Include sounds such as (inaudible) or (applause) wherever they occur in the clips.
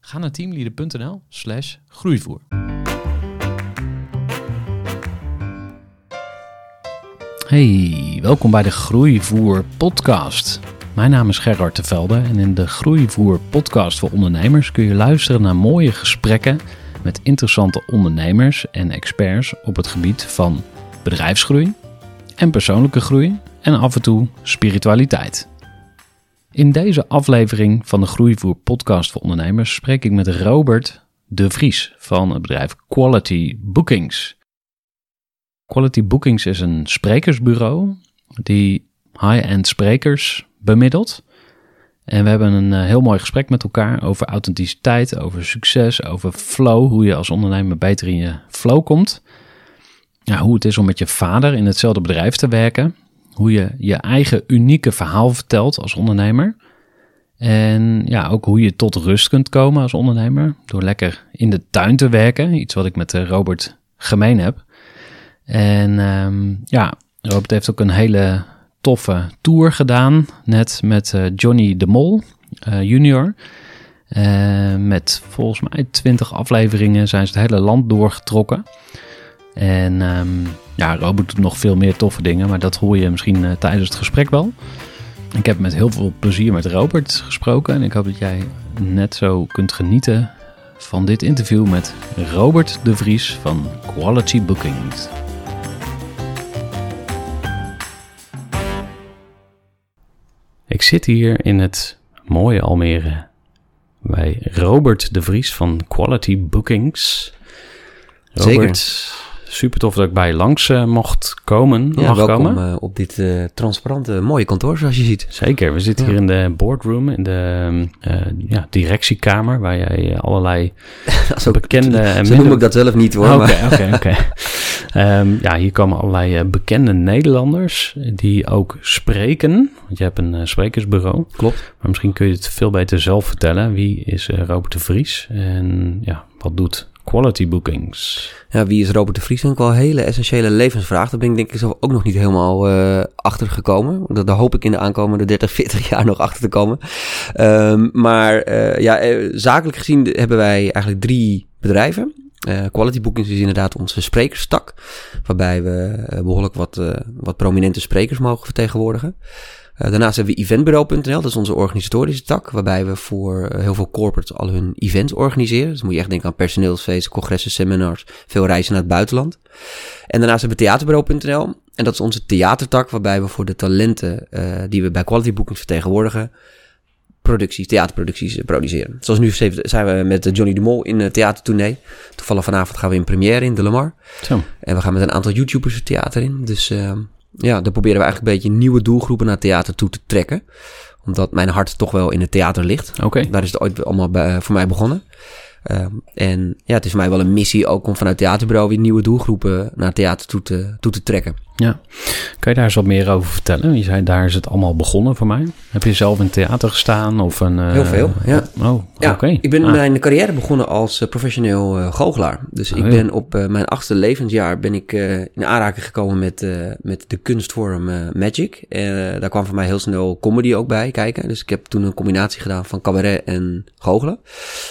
Ga naar teamleader.nl slash groeivoer. Hey, welkom bij de Groeivoer podcast. Mijn naam is Gerard de Velde en in de Groeivoer podcast voor ondernemers kun je luisteren naar mooie gesprekken met interessante ondernemers en experts op het gebied van bedrijfsgroei en persoonlijke groei en af en toe spiritualiteit. In deze aflevering van de Groeivoer podcast voor ondernemers spreek ik met Robert de Vries van het bedrijf Quality Bookings. Quality Bookings is een sprekersbureau die high-end sprekers bemiddelt. En we hebben een eh, heel mooi gesprek met elkaar over authenticiteit, over succes, over flow, hoe je als ondernemer beter in je flow komt. Ja, hoe het is om met je vader in hetzelfde bedrijf te werken. Hoe je je eigen unieke verhaal vertelt als ondernemer. En ja, ook hoe je tot rust kunt komen als ondernemer. Door lekker in de tuin te werken. Iets wat ik met eh, Robert gemeen heb. En um, ja, Robert heeft ook een hele toffe tour gedaan. Net met uh, Johnny de Mol uh, junior. Met volgens mij 20 afleveringen zijn ze het hele land doorgetrokken. En um, ja, Robert doet nog veel meer toffe dingen, maar dat hoor je misschien uh, tijdens het gesprek wel. Ik heb met heel veel plezier met Robert gesproken en ik hoop dat jij net zo kunt genieten van dit interview met Robert de Vries van Quality Bookings. Ik zit hier in het mooie Almere bij Robert de Vries van Quality Bookings. Robert, Zeker. Super tof dat ik bij je langs uh, mocht komen. Ja, mag welkom komen. uh, op dit uh, transparante, mooie kantoor zoals je ziet. Zeker, we zitten Ja. hier in de boardroom, in de eh, ja, directiekamer, waar jij eh, allerlei (laughs) (laughs) Zo, bekende... en zo noem ik dat zelf niet hoor. Oké, maar, oké, (laughs) oké. Ehm, Ja, hier komen allerlei eh, bekende Nederlanders die ook spreken. Want je hebt een eh, sprekersbureau. Klopt. Maar misschien kun je het veel beter zelf vertellen. Wie is eh, Robert de Vries en ja, wat doet Quality Bookings? Ja, wie is Robert de Vries? Dat is wel een hele essentiële levensvraag. Daar ben ik denk ik zelf ook nog niet helemaal eh, achter gekomen. Dat, daar hoop ik in de aankomende 30, 40 (laughs) jaar nog achter te komen. Ehm, maar eh, ja, eh, zakelijk gezien hebben wij eigenlijk drie bedrijven. Quality Bookings is inderdaad onze sprekerstak. Waarbij we eh, behoorlijk wat, wat prominente sprekers mogen vertegenwoordigen. Eh, daarnaast hebben we eventbureau.nl, dat is onze organisatorische tak, waarbij we voor eh, heel veel corporates al hun events organiseren. Dus moet je echt denken aan personeelsfeesten, congressen, seminars, veel reizen naar het buitenland. En daarnaast hebben we theaterbureau.nl, en dat is onze theatertak, waarbij we voor de talenten eh, die we bij Quality Bookings vertegenwoordigen, producties, theaterproducties produceren. Zoals nu zijn we met Johnny de Mol in een theatertournee. Toevallig vanavond gaan we in première in De Lamar. Zo, En we gaan met een aantal YouTubers het theater in. Dus uh, ja, daar proberen we eigenlijk een beetje nieuwe doelgroepen naar theater toe te trekken. Omdat mijn hart toch wel in het theater ligt. oké. Daar is het ooit allemaal bij, voor mij begonnen. Uh, en ja, het is voor mij wel een missie ook om vanuit theaterbureau weer nieuwe doelgroepen naar theater toe te, toe te trekken. Ja. Kan je daar eens wat meer over vertellen? Je zei, daar is het allemaal begonnen voor mij. Heb je zelf in theater gestaan? Of een, uh, Heel veel, ja. Oh, Ja, oké. ik ben Ah, mijn carrière begonnen als uh, professioneel uh, goochelaar. Dus Oh, ik ben op mijn achtste levensjaar ben ik in aanraking gekomen met, met de kunstvorm magic. Daar kwam voor mij heel snel comedy ook bij kijken. Dus ik heb toen een combinatie gedaan van cabaret en goochelen. En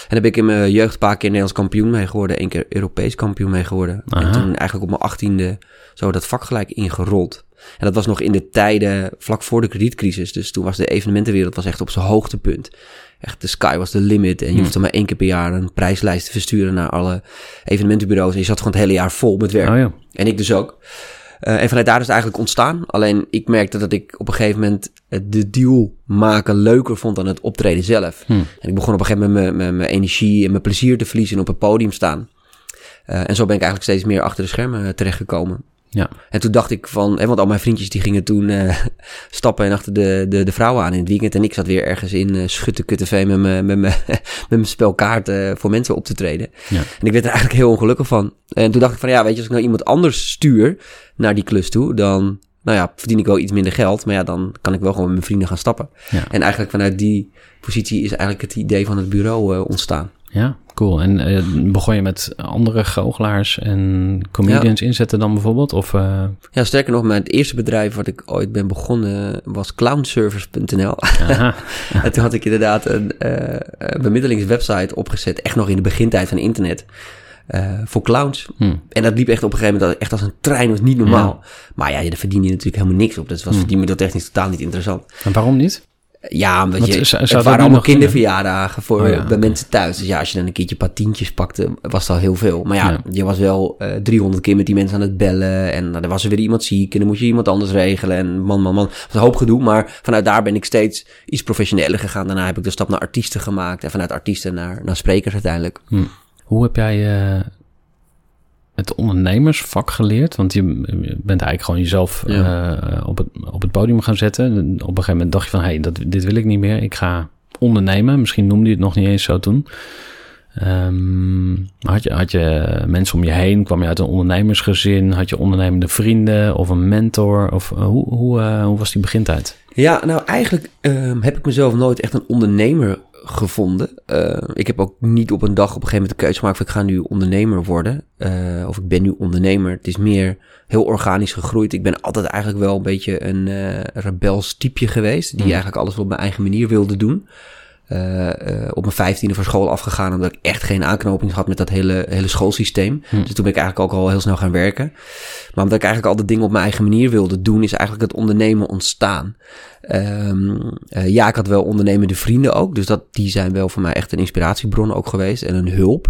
daar ben ik in mijn jeugd een paar keer Nederlands kampioen mee geworden. één keer Europees kampioen mee geworden. Aha. En toen eigenlijk op mijn achttiende zo dat vak gelijk ingerold. En dat was nog in de tijden vlak voor de kredietcrisis. Dus toen was de evenementenwereld was echt op zijn hoogtepunt. Echt, de sky was the limit. En je Hmm. hoefde maar één keer per jaar een prijslijst te versturen naar alle evenementenbureaus. En je zat gewoon het hele jaar vol met werk. Oh ja. En ik dus ook. Eh, en vanuit daar is het eigenlijk ontstaan. Alleen ik merkte dat ik op een gegeven moment eh, de deal maken leuker vond dan het optreden zelf. Hm. En ik begon op een gegeven moment mijn, energie en mijn plezier te verliezen en op het podium staan. Eh, en zo ben ik eigenlijk steeds meer achter de schermen terechtgekomen. Ja. En toen dacht ik van, hè, want al mijn vriendjes die gingen toen eh, (laughs) stappen en achter de, de, de vrouwen aan in het weekend. En ik zat weer ergens in uh, schutte (laughs) met mijn met met mijn spel kaarten voor mensen op te treden. Ja. En ik werd er eigenlijk heel ongelukkig van. En toen dacht ik van, ja, weet je, als ik nou iemand anders stuur naar die klus toe, dan, nou ja, verdien ik wel iets minder geld. Maar ja, dan kan ik wel gewoon met mijn vrienden gaan stappen. Ja. En eigenlijk vanuit die positie is eigenlijk het idee van het bureau eh, ontstaan. Ja, cool. En eh, begon je met andere goochelaars en comedians inzetten dan bijvoorbeeld? Of, eh, Ja, sterker nog, mijn eerste bedrijf wat ik ooit ben begonnen was clownservice.nl. aha. (laughs) en toen had ik inderdaad een eh, bemiddelingswebsite opgezet, echt nog in de begintijd van internet, voor clowns. Hm. En dat liep echt op een gegeven moment echt als een trein, was niet normaal. Maar ja, daar verdien je natuurlijk helemaal niks op. Dat was Hm. verdienmodel-technisch totaal niet interessant. En waarom niet? Ja, omdat Want je, zou- het dat waren allemaal kinderverjaardagen voor, Oh ja, bij mensen thuis. Dus ja, als je dan een keertje een paar tientjes pakte, was al heel veel. Maar ja, Ja. je was wel eh 300 keer met die mensen aan het bellen. En dan was er weer iemand ziek en dan moest je iemand anders regelen. En man, man, man. Het was een hoop gedoe, maar vanuit daar ben ik steeds iets professioneler gegaan. Daarna heb ik de stap naar artiesten gemaakt. En vanuit artiesten naar, naar sprekers uiteindelijk. Hm. Hoe heb jij eh, het ondernemersvak geleerd? Want je bent eigenlijk gewoon jezelf Ja. eh, op, het, op het podium gaan zetten. Op een gegeven moment dacht je van, hé, hey, dat dit wil ik niet meer. Ik ga ondernemen. Misschien noemde je het nog niet eens zo toen. Ehm, had, je, had je mensen om je heen? Kwam je uit een ondernemersgezin? Had je ondernemende vrienden of een mentor? Of eh, hoe, hoe, eh, hoe was die begintijd? Ja, nou eigenlijk ehm, heb ik mezelf nooit echt een ondernemer gevonden. Eh, ik heb ook niet op een dag op een gegeven moment de keuze gemaakt van ik ga nu ondernemer worden. Eh, of ik ben nu ondernemer. Het is meer heel organisch gegroeid. Ik ben altijd eigenlijk wel een beetje een eh rebels typeje geweest. Die Mhm. eigenlijk alles op mijn eigen manier wilde doen. Op mijn vijftiende van school afgegaan omdat ik echt geen aanknoping had met dat hele, hele schoolsysteem. Hm. Dus toen ben ik eigenlijk ook al heel snel gaan werken. Maar omdat ik eigenlijk al de dingen op mijn eigen manier wilde doen, is eigenlijk het ondernemen ontstaan. Ehm, eh, ja, ik had wel ondernemende vrienden ook. Dus dat, die zijn wel voor mij echt een inspiratiebron ook geweest en een hulp.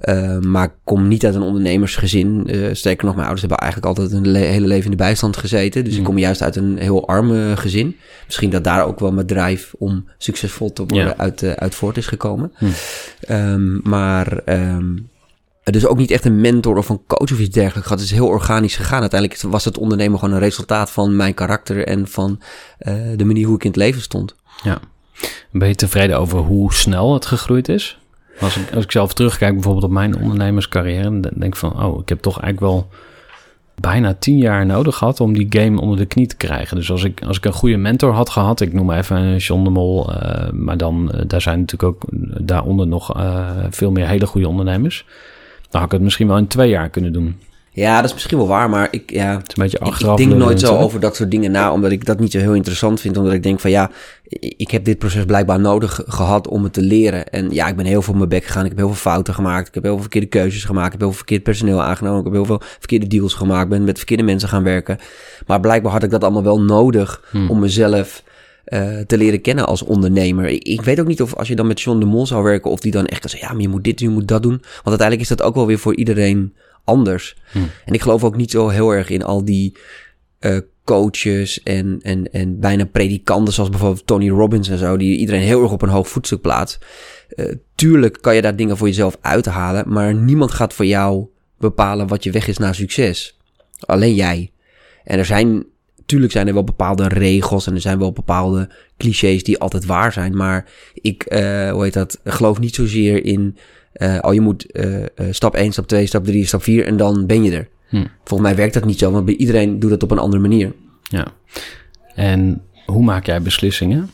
Ehm, maar ik kom niet uit een ondernemersgezin. Eh, sterker nog, mijn ouders hebben eigenlijk altijd een le- hele leven in de bijstand gezeten. Dus ik Mm. kom juist uit een heel arm eh, gezin. Misschien dat daar ook wel mijn drijf om succesvol te worden Ja. uit, uit voort is gekomen. Hm. Ehm, maar dus ook niet echt een mentor of een coach of iets dergelijks gehad. Het is heel organisch gegaan. Uiteindelijk was het ondernemen gewoon een resultaat van mijn karakter en van eh, de manier hoe ik in het leven stond. Ja. Ben je tevreden over hoe snel het gegroeid is? Als ik, als ik zelf terugkijk bijvoorbeeld op mijn ondernemerscarrière, dan denk ik van, oh, ik heb toch eigenlijk wel bijna tien jaar nodig gehad om die game onder de knie te krijgen. Dus als ik, als ik een goede mentor had gehad, ik noem maar even een John de Mol, eh, maar dan, eh, daar zijn natuurlijk ook daaronder nog eh, veel meer hele goede ondernemers. Dan had ik het misschien wel in twee jaar kunnen doen. Ja, dat is misschien wel waar, maar ik, ja, Het is een beetje ik, achteraf. ik denk nooit zo over dat soort dingen na, omdat ik dat niet zo heel interessant vind. Omdat ik denk van ja, ik heb dit proces blijkbaar nodig gehad om het te leren. En ja, ik ben heel veel op mijn bek gegaan. Ik heb heel veel fouten gemaakt. Ik heb heel veel verkeerde keuzes gemaakt. Ik heb heel veel verkeerd personeel aangenomen. Ik heb heel veel verkeerde deals gemaakt. Ben met verkeerde mensen gaan werken. Maar blijkbaar had ik dat allemaal wel nodig Hmm. om mezelf eh, te leren kennen als ondernemer. Ik, ik weet ook niet of als je dan met John de Mol zou werken, of die dan echt kan zeggen, ja, maar je moet dit, je moet dat doen. Want uiteindelijk is dat ook wel weer voor iedereen anders. Hmm. En ik geloof ook niet zo heel erg in al die eh, coaches en, en, en bijna predikanten, zoals bijvoorbeeld Tony Robbins en zo, die iedereen heel erg op een hoog voetstuk plaatst. Eh, tuurlijk kan je daar dingen voor jezelf uithalen, maar niemand gaat voor jou bepalen wat je weg is naar succes. Alleen jij. En er zijn, tuurlijk zijn er wel bepaalde regels en er zijn wel bepaalde clichés die altijd waar zijn, maar ik, eh, hoe heet dat, geloof niet zozeer in, eh oh je moet eh, stap 1, stap 2, stap 3, stap 4 en dan ben je er. Hm. Volgens mij werkt dat niet zo, want bij iedereen doet dat op een andere manier. Ja. En hoe maak jij beslissingen?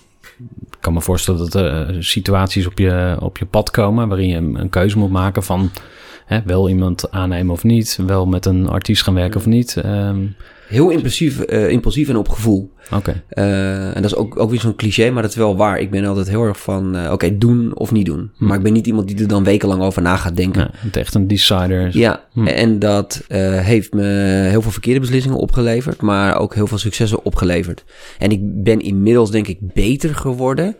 Ik kan me voorstellen dat er situaties op je, op je pad komen waarin je een, een keuze moet maken van hè, wel iemand aannemen of niet, wel met een artiest gaan werken of niet. Ehm, Heel impulsief, uh, impulsief en op gevoel. Oké. Uh, en dat is ook, ook weer zo'n cliché, maar dat is wel waar. Ik ben altijd heel erg van, uh, oké, doen of niet doen. Hm. Maar ik ben niet iemand die er dan wekenlang over na gaat denken. Ja, het echt een decider. Ja, Hm. en dat heeft me heel veel verkeerde beslissingen opgeleverd, maar ook heel veel successen opgeleverd. En ik ben inmiddels denk ik beter geworden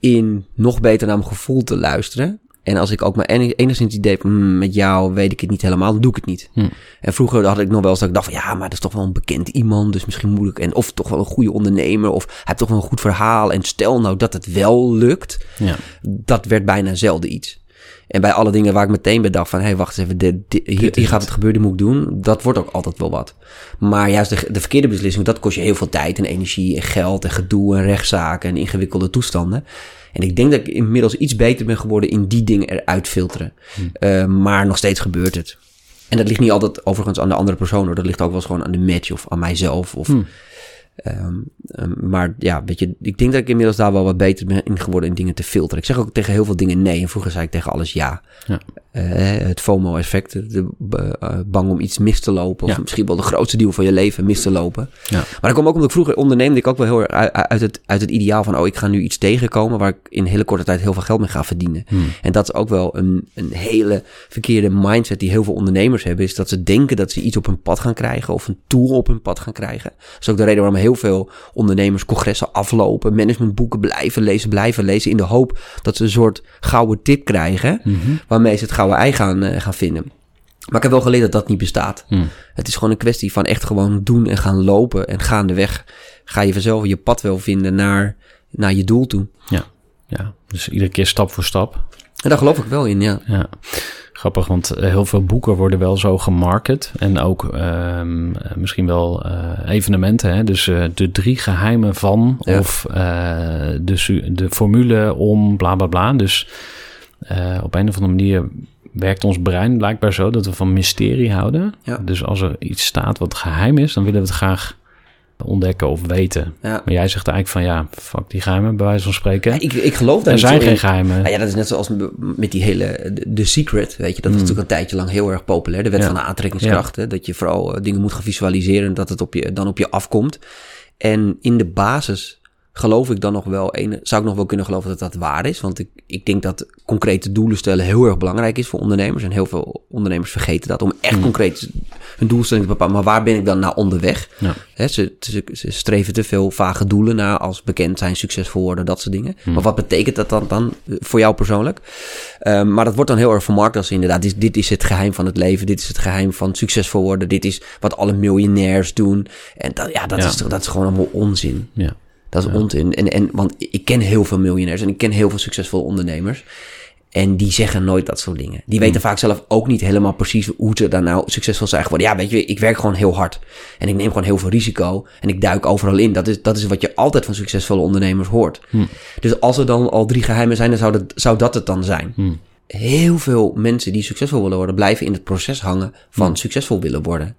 in nog beter naar mijn gevoel te luisteren. En als ik ook maar enig- enigszins idee heb, hmm, met jou weet ik het niet helemaal, dan doe ik het niet. Hm. En vroeger had ik nog wel eens dat ik dacht van, ja, maar dat is toch wel een bekend iemand, dus misschien moet ik, en of toch wel een goede ondernemer, of hij heeft toch wel een goed verhaal. En stel nou dat het wel lukt, Ja. dat werd bijna zelden iets. En bij alle dingen waar ik meteen bij dacht van... hé, hey, wacht eens even, dit, dit- hier, hier gaat het. het gebeuren, moet ik doen. Dat wordt ook altijd wel wat. Maar juist de, de verkeerde beslissing... dat kost je heel veel tijd en energie en geld en gedoe en rechtszaken... en ingewikkelde toestanden. En ik denk dat ik inmiddels iets beter ben geworden... in die dingen eruit filteren. Eh, maar nog steeds gebeurt het. En dat ligt niet altijd overigens aan de andere persoon... hoor. dat ligt ook wel eens gewoon aan de match of aan mijzelf... of Hm. Ehm, ehm, maar ja, weet je, ik denk dat ik inmiddels daar wel wat beter ben in geworden in dingen te filteren. Ik zeg ook tegen heel veel dingen nee. En vroeger zei ik tegen alles ja. Ja. Eh, het FOMO-effect, de, eh, bang om iets mis te lopen. Of Ja. misschien wel de grootste deal van je leven mis te lopen. Ja. Maar dat kwam ook omdat ik vroeger onderneemde ik ook wel heel erg uit, uit, het, uit het ideaal van... oh, ik ga nu iets tegenkomen waar ik in hele korte tijd heel veel geld mee ga verdienen. Hm. En dat is ook wel een, een hele verkeerde mindset die heel veel ondernemers hebben. Is dat ze denken dat ze iets op hun pad gaan krijgen of een tool op hun pad gaan krijgen. Dat is ook de reden waarom heel veel ondernemers congressen aflopen, managementboeken blijven lezen, blijven lezen. In de hoop dat ze een soort gouden tip krijgen Mhm. waarmee ze het gouden ei gaan, eh, gaan vinden. Maar ik heb wel geleerd dat dat niet bestaat. Hm. Het is gewoon een kwestie van echt gewoon doen en gaan lopen. En gaandeweg ga je vanzelf je pad wel vinden naar, naar je doel toe. Ja, dus iedere keer stap voor stap. En daar geloof ik wel in, ja. Ja, grappig, want eh, heel veel boeken worden wel zo gemarket. En ook ehm, eh, misschien wel eh, evenementen. Hè? Dus de drie geheimen van Ja. of de, de formule om bla bla bla. Dus op een of andere manier werkt ons brein blijkbaar zo dat we van mysterie houden. Ja. Dus als er iets staat wat geheim is, dan willen we het graag ontdekken of weten. ja. Maar jij zegt eigenlijk van ja, fuck die geheimen, bij wijze van spreken. Ja, ik, ik geloof daar er zijn geen in. geheimen. Nou ja, dat is net zoals met die hele de, de Secret, weet je. Dat Mm. was natuurlijk een tijdje lang heel erg populair. De wet Ja. van de aantrekkingskracht. Hè, dat je vooral eh, dingen moet gaan visualiseren en dat het op je, dan op je afkomt. En in de basis geloof ik dan nog wel, zou ik nog wel kunnen geloven dat dat waar is. Want ik, ik denk dat concrete doelen stellen heel erg belangrijk is voor ondernemers. En heel veel ondernemers vergeten dat om echt Mm. concreet hun doelstelling te bepalen. Maar waar ben ik dan naar onderweg? Ja. Ze, ze, ze streven te veel vage doelen na als bekend zijn, succesvol worden, dat soort dingen. Hmm. Maar wat betekent dat dan, dan voor jou persoonlijk? Ehm, maar dat wordt dan heel erg vermarkt als inderdaad, dit, dit is het geheim van het leven, dit is het geheim van succesvol worden, dit is wat alle miljonairs doen. En dat, ja, dat, Ja. Is, dat is gewoon allemaal onzin. Ja. Dat is Ja. onzin. En, en, want ik ken heel veel miljonairs en ik ken heel veel succesvolle ondernemers. En die zeggen nooit dat soort dingen. Die weten vaak zelf ook niet helemaal precies hoe ze daar nou succesvol zijn geworden. Ja, weet je, ik werk gewoon heel hard. En ik neem gewoon heel veel risico. En ik duik overal in. Dat is, dat is wat je altijd van succesvolle ondernemers hoort. Hm. Dus als er dan al drie geheimen zijn, dan zou dat, zou dat het dan zijn. Hm. Heel veel mensen die succesvol willen worden, blijven in het proces hangen van succesvol willen worden.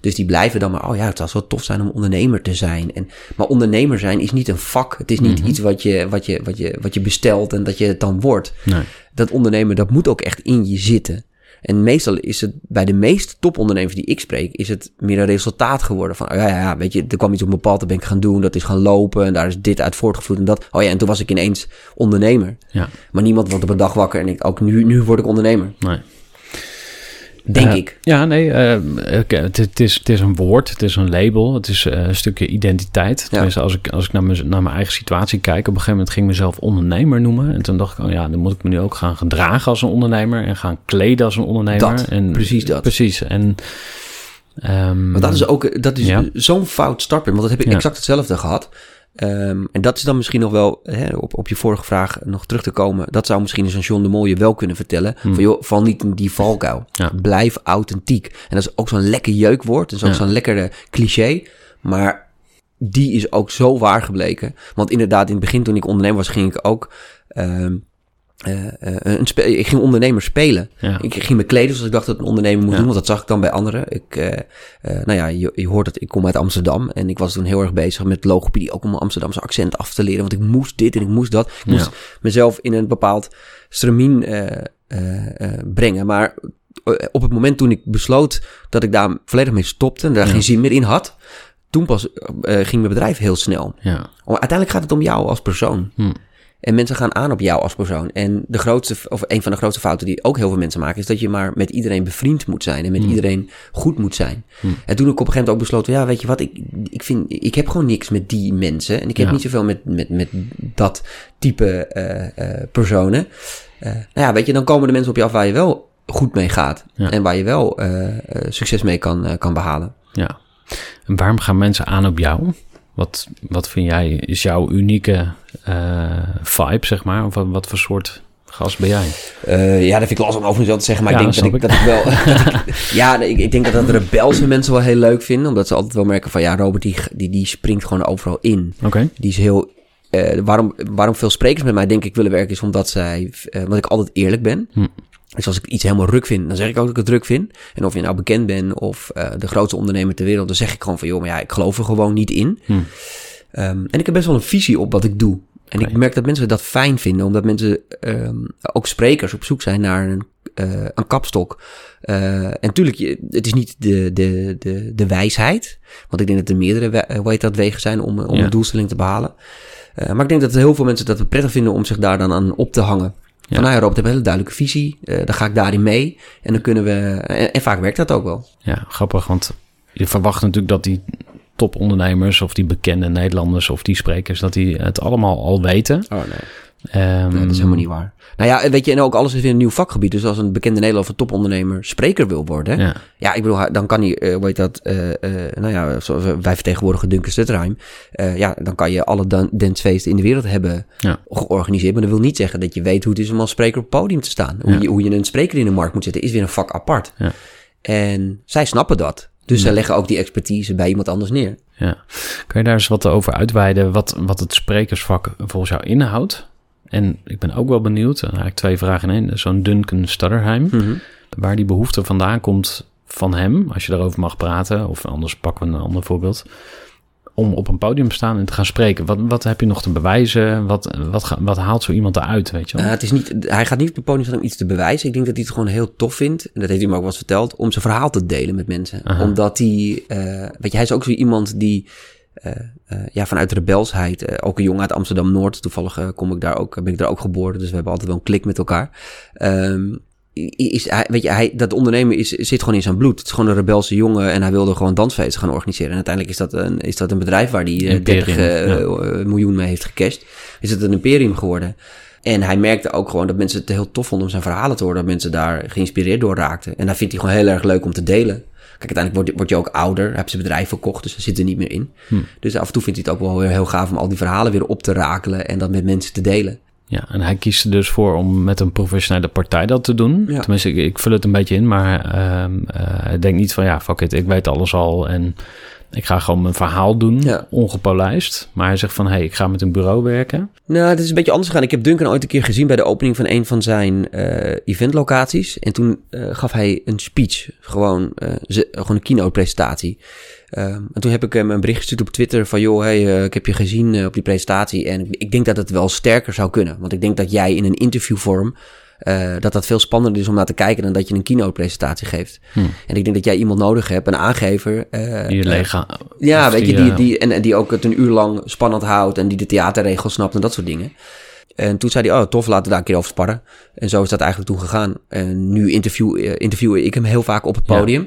Dus die blijven dan maar, oh ja, het zou zo tof zijn om ondernemer te zijn. En, maar ondernemer zijn is niet een vak. Het is niet Mhm. iets wat je, wat, je, wat, je, wat je bestelt en dat je het dan wordt. Nee. Dat ondernemen, dat moet ook echt in je zitten. En meestal is het bij de meeste topondernemers die ik spreek, is het meer een resultaat geworden van, oh ja, ja, ja, weet je, er kwam iets op mijn pad, dat ben ik gaan doen, dat is gaan lopen en daar is dit uit voortgevloeid en dat. Oh ja, en toen was ik ineens ondernemer. Ja. Maar niemand wordt op een dag wakker en ik ook nu, nu word ik ondernemer. Nee. Denk Eh, ik. Ja, nee, eh, het, is, het is een woord, het is een label, het is eh, een stukje identiteit. Tenminste, als ik, als ik naar, mijn, naar mijn eigen situatie kijk, op een gegeven moment ging ik mezelf ondernemer noemen. En toen dacht ik, oh ja, dan moet ik me nu ook gaan gedragen als een ondernemer en gaan kleden als een ondernemer. Dat, en, precies dat. Precies, en... ehm, Want dat is ook dat is Ja. zo'n fout startpunt. Want dat heb ik Ja. exact hetzelfde gehad. Ehm, en dat is dan misschien nog wel, hè, op, op je vorige vraag nog terug te komen. Dat zou misschien een John de Mol je wel kunnen vertellen. Hmm. Van joh, val niet in die valkuil. Ja. Blijf authentiek. En dat is ook zo'n lekker jeukwoord. Dat is ook Ja. zo'n lekkere cliché. Maar die is ook zo waar gebleken. Want inderdaad, in het begin toen ik ondernemer was, ging ik ook... ehm, eh, eh, een spe- ik ging ondernemer spelen. ja. Ik ging me kleden zoals ik dacht dat een ondernemer moet Ja. doen. Want dat zag ik dan bij anderen. Ik, eh, nou ja, je, je hoort dat ik kom uit Amsterdam. En ik was toen heel erg bezig met logopedie. Ook om mijn Amsterdamse accent af te leren. Want ik moest dit en ik moest dat. Ik moest mezelf in een bepaald stramien brengen. Maar op het moment toen ik besloot dat ik daar volledig mee stopte en daar geen zin meer in had, toen pas ging mijn bedrijf heel snel. Ja. Uiteindelijk gaat het om jou als persoon. Hm. En mensen gaan aan op jou als persoon. En de grootste, of een van de grootste fouten die ook heel veel mensen maken, is dat je maar met iedereen bevriend moet zijn en met Hmm. iedereen goed moet zijn. Hmm. En toen ik op een gegeven moment ook besloten, ja, weet je wat, ik, ik vind, ik heb gewoon niks met die mensen. En ik heb Ja. niet zoveel met, met, met dat type eh, eh, personen. Eh, nou ja, weet je, dan komen de mensen op je af waar je wel goed mee gaat. Ja. En waar je wel succes mee kan, kan behalen. Ja. En waarom gaan mensen aan op jou? Wat, wat vind jij is jouw unieke vibe, zeg maar? Of wat, wat voor soort gast ben jij? Eh, ja, dat vind ik lastig om over mezelf te zeggen, maar Ja, ik denk dat ik, dat ik wel... (laughs) dat ik- ja, ik, ik denk dat dat rebelse mensen wel heel leuk vinden, omdat ze altijd wel merken van, ja, Robert, die, die, die springt gewoon overal in. Oké. Die is heel... eh, waarom, waarom veel sprekers met mij denk ik willen werken, is omdat zij... eh omdat ik altijd eerlijk ben. Hm. Dus als ik iets helemaal ruk vind, dan zeg ik ook dat ik het druk vind. En of je nou bekend bent of eh, de grootste ondernemer ter wereld, dan zeg ik gewoon van, joh, maar ja, ik geloof er gewoon niet in. Hm. Ehm, en ik heb best wel een visie op wat ik doe. En ik merk dat mensen dat fijn vinden, omdat mensen, ehm, ook sprekers, op zoek zijn naar een, eh, een kapstok. Eh, en natuurlijk, je- het is niet de, de, de, de wijsheid. Want ik denk dat er meerdere we- hoe heet dat, wegen zijn om, om Ja. een doelstelling te behalen. Eh, maar ik denk dat heel veel mensen dat het prettig vinden om zich daar dan aan op te hangen. Ja. Van nou ja, Rob, ik heb een hele duidelijke visie. daar ga ik daarin mee. En dan kunnen we... En, en vaak werkt dat ook wel. Ja, grappig, want je verwacht natuurlijk dat die topondernemers of die bekende Nederlanders of die sprekers, dat die het allemaal al weten. Oh nee. Ehm, Nee, dat is helemaal niet waar. Nou ja, weet je, en ook alles is weer een nieuw vakgebied. Dus als een bekende Nederlander of een topondernemer spreker wil worden... Ja, Ja, ik bedoel, dan kan hij, eh, hoe heet dat... eh, eh, nou ja, zoals wij vertegenwoordigen Duncan Stutterheim. eh ja, dan kan je alle dan- dancefeesten in de wereld hebben Ja. georganiseerd. Maar dat wil niet zeggen dat je weet hoe het is om als spreker op het podium te staan. Hoe, Ja. je, hoe je een spreker in de markt moet zetten, is weer een vak apart. Ja. En zij snappen dat. Dus zij leggen ook die expertise bij iemand anders neer. ja. Kan je daar eens wat over uitweiden wat, wat het sprekersvak volgens jou inhoudt? En ik ben ook wel benieuwd, en eigenlijk twee vragen in één, zo'n Duncan Stutterheim, waar die behoefte vandaan komt van hem, als je daarover mag praten, of anders pakken we een ander voorbeeld, om op een podium te staan en te gaan spreken. Wat, wat heb je nog te bewijzen? Wat, wat, wat haalt zo iemand eruit, weet je wel? Uh, het is niet, hij gaat niet op het podium staan om iets te bewijzen. Ik denk dat hij het gewoon heel tof vindt. En dat heeft hij me ook wel eens verteld. Om zijn verhaal te delen met mensen. Aha. Omdat hij... eh, weet je, hij is ook zo iemand die... eh, eh, ja, vanuit rebelsheid. eh, ook een jongen uit Amsterdam-Noord. Toevallig eh, kom ik daar ook, ben ik daar ook geboren. Dus we hebben altijd wel een klik met elkaar. Ehm, is, hij, weet je, hij, dat ondernemen is, zit gewoon in zijn bloed. Het is gewoon een rebelse jongen en hij wilde gewoon dansfeesten gaan organiseren. En uiteindelijk is dat een, is dat een bedrijf waar hij eh, Imperium, 30 eh, ja. eh, miljoen mee heeft gecashed. Is het een imperium geworden. En hij merkte ook gewoon dat mensen het heel tof vonden om zijn verhalen te horen. Dat mensen daar geïnspireerd door raakten. En dat vindt hij gewoon heel erg leuk om te delen. Kijk, uiteindelijk word, je- word je ook ouder. Hij heeft zijn bedrijf verkocht, dus hij zit er niet meer in. Hm. Dus af en toe vindt hij het ook wel heel gaaf om al die verhalen weer op te rakelen. En dat met mensen te delen. Ja, en hij kiest er dus voor om met een professionele partij dat te doen. Ja. Tenminste, ik, ik vul het een beetje in, maar ehm eh, hij denkt niet van ja, fuck it, ik weet alles al en ik ga gewoon mijn verhaal doen, Ja. ongepolijst. Maar hij zegt van, hey, ik ga met een bureau werken. Nou, het is een beetje anders gegaan. Ik heb Duncan ooit een keer gezien bij de opening van een van zijn eh, eventlocaties. En toen eh, gaf hij een speech. Gewoon, gewoon een keynote presentatie. Ehm, en toen heb ik hem een bericht gestuurd op Twitter van... joh, hey, eh, ik heb je gezien eh, op die presentatie... en ik, ik denk dat het wel sterker zou kunnen. Want ik denk dat jij in een interviewvorm... eh, dat dat veel spannender is om naar te kijken... dan dat je een keynote presentatie geeft. Hm. En ik denk dat jij iemand nodig hebt, een aangever... Die lega. ja, weet je, die, die, en, en die ook het een uur lang spannend houdt en die de theaterregels snapt en dat soort dingen. En toen zei hij, oh tof, laten we daar een keer over sparren. En zo is dat eigenlijk toen gegaan. En nu interview, interview ik hem heel vaak op het Ja.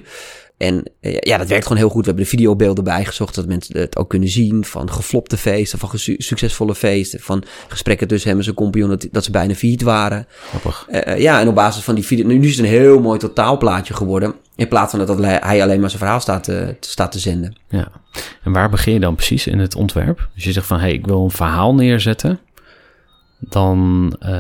En eh, ja, dat werkt gewoon heel goed. We hebben de videobeelden bijgezocht, zodat mensen het ook kunnen zien. Van geflopte feesten, van succesvolle feesten. Van gesprekken tussen hem en zijn compagnon, dat, dat ze bijna failliet waren. Grappig. Eh, eh, ja, en op basis van die video... Nu, nu is het een heel mooi totaalplaatje geworden. In plaats van dat hij alleen maar zijn verhaal staat, te- staat te zenden. Ja. En waar begin je dan precies in het ontwerp? Als je zegt van, hey, ik wil een verhaal neerzetten. Dan eh,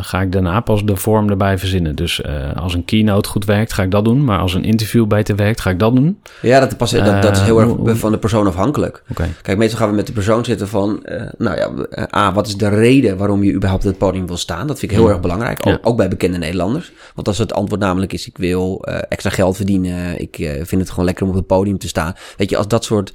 ga ik daarna pas de vorm erbij verzinnen. Dus eh, als een keynote goed werkt, ga ik dat doen. Maar als een interview beter werkt, ga ik dat doen. Ja, dat, pas, dat, dat is heel Eh, erg hoe- hoe- van de persoon afhankelijk. Kijk, meestal gaan we met de persoon zitten van... nou ja, A, wat is de reden waarom je überhaupt op het podium wil staan? Dat vind ik heel Ja. erg belangrijk. Ja. Ook, bij bekende Nederlanders. Want als het antwoord namelijk is... ik wil extra geld verdienen... ik vind het gewoon lekker om op het podium te staan. Weet je, als dat soort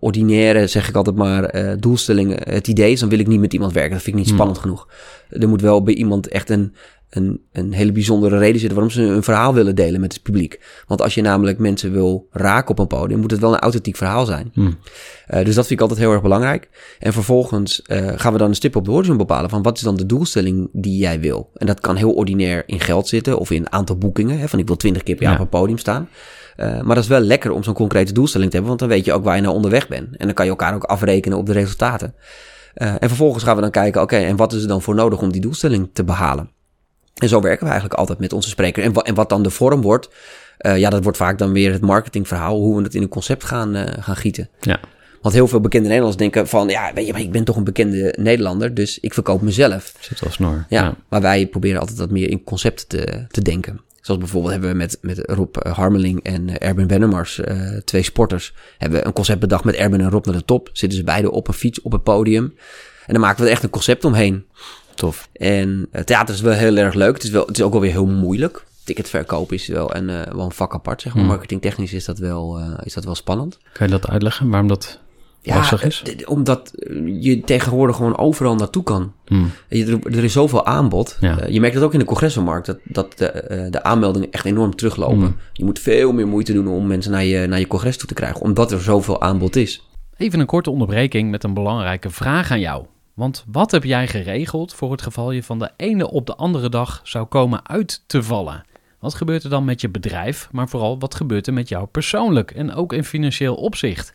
ordinaire, zeg ik altijd maar... doelstellingen het idee is... dan wil ik niet met iemand werken. Dat vind ik niet Hmm. spannend genoeg. Er moet wel bij iemand echt een, een, een hele bijzondere reden zitten waarom ze een verhaal willen delen met het publiek. Want als je namelijk mensen wil raken op een podium, moet het wel een authentiek verhaal zijn. Hmm. Uh, dus dat vind ik altijd heel erg belangrijk. En vervolgens uh, gaan we dan een stip op de horizon bepalen van wat is dan de doelstelling die jij wil. En dat kan heel ordinair in geld zitten of in aantal boekingen. Hè, van ik wil twintig keer per jaar Ja. op een podium staan. Uh, maar dat is wel lekker om zo'n concrete doelstelling te hebben, want dan weet je ook waar je nou onderweg bent. En dan kan je elkaar ook afrekenen op de resultaten. Uh, en vervolgens gaan we dan kijken, oké, okay, en wat is er dan voor nodig om die doelstelling te behalen? En zo werken we eigenlijk altijd met onze spreker. En, wa en wat dan de vorm wordt, uh, ja, dat wordt vaak dan weer het marketingverhaal, hoe we het in een concept gaan, uh, gaan gieten. Ja. Want heel veel bekende Nederlanders denken van, ja, weet je, maar ik ben toch een bekende Nederlander, dus ik verkoop mezelf. Zit wel snor. Ja, Ja. maar wij proberen altijd wat meer in concepten te, te denken. Zoals bijvoorbeeld hebben we met, met Rob eh, Harmeling en eh, Erben Wennemars, uh, twee sporters, hebben we een concept bedacht met Erben en Rob naar de top. Zitten ze beide op een fiets op het podium. En dan maken we er echt een concept omheen. Tof. En uh, theater is wel heel erg leuk. Het is, wel, het is ook wel weer heel moeilijk. Ticketverkoop is wel een, uh, wel een vak apart, zeg maar. Hmm. Marketingtechnisch is dat, wel, is dat wel spannend. Kan je dat uitleggen, waarom dat Ja, lastig is? eh, omdat je tegenwoordig gewoon overal naartoe kan. Hmm. Je, er, is zoveel aanbod. Ja. Uh, je merkt het ook in de congressenmarkt, dat, dat de, uh, de aanmeldingen echt enorm teruglopen. Mm. Je moet veel meer moeite doen om mensen naar je, naar je congres toe te krijgen, omdat er zoveel aanbod is. Even een korte onderbreking met een belangrijke vraag aan jou. Want wat heb jij geregeld voor het geval je van de ene op de andere dag zou komen uit te vallen? Wat gebeurt er dan met je bedrijf, maar vooral wat gebeurt er met jou persoonlijk en ook in financieel opzicht?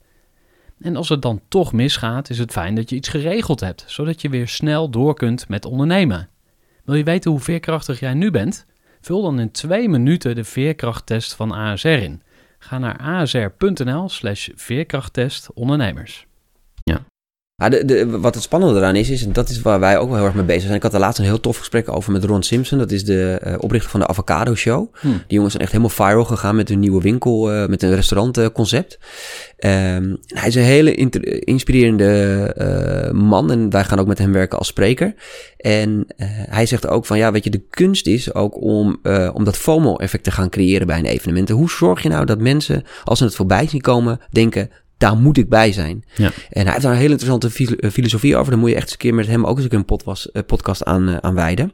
En als het dan toch misgaat, is het fijn dat je iets geregeld hebt, zodat je weer snel door kunt met ondernemen. Wil je weten hoe veerkrachtig jij nu bent? Vul dan in twee minuten de veerkrachttest van ASR in. Ga naar asr.nl slash veerkrachttest ondernemers. De, de, wat het spannende eraan is, is, en dat is waar wij ook wel heel erg mee bezig zijn. Ik had er laatst een heel tof gesprek over met Ron Simpson. Dat is de uh, oprichter van de Avocado Show. Hmm. Die jongens zijn echt helemaal viral gegaan met hun nieuwe winkel, uh, met een restaurantconcept. Um, hij is een hele inspirerende uh, man en wij gaan ook met hem werken als spreker. En hij zegt ook van, ja, weet je, de kunst is ook om, om dat FOMO-effect te gaan creëren bij een evenement. En hoe zorg je nou dat mensen, als ze het voorbij zien komen, denken, daar moet ik bij zijn. Ja. En hij heeft daar een hele interessante filosofie over. Daar moet je echt eens een keer met hem ook eens een, keer een podcast, uh, podcast aan, uh, aan wijden.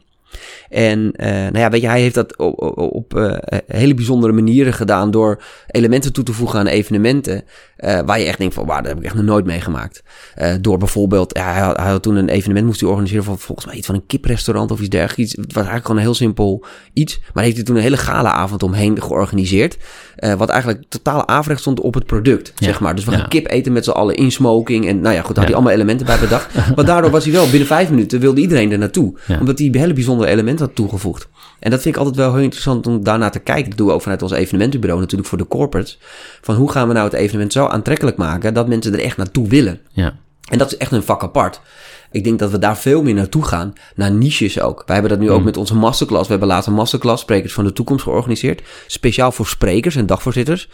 En uh, nou ja, weet je, hij heeft dat op, op, op uh, hele bijzondere manieren gedaan door elementen toe te voegen aan evenementen. Uh, waar je echt denkt van, wauw, dat heb ik echt nog nooit meegemaakt. Door bijvoorbeeld, ja, hij, had, hij had toen een evenement moest hij organiseren van volgens mij iets van een kiprestaurant of iets dergelijks. Iets, het was eigenlijk gewoon een heel simpel iets. Maar heeft hij toen een hele gala-avond omheen georganiseerd. Wat eigenlijk totaal afrecht stond op het product, ja. zeg maar. Dus we gaan ja. kip eten met z'n allen in smoking. En nou ja, goed, daar had hij allemaal elementen bij bedacht. (laughs) maar daardoor was hij wel, binnen vijf minuten wilde iedereen er naartoe. Omdat hij hele bijzondere elementen had toegevoegd. En dat vind ik altijd wel heel interessant om daarnaar te kijken. Dat doen we ook vanuit ons evenementenbureau natuurlijk voor de corporates. Van hoe gaan we nou het evenement zo aantrekkelijk maken dat mensen er echt naartoe willen. Ja. En dat is echt een vak apart. Ik denk dat we daar veel meer naartoe gaan. Naar niches ook. Wij hebben dat nu mm. ook met onze masterclass. We hebben laatst een masterclass Sprekers van de Toekomst georganiseerd. Speciaal voor sprekers en dagvoorzitters.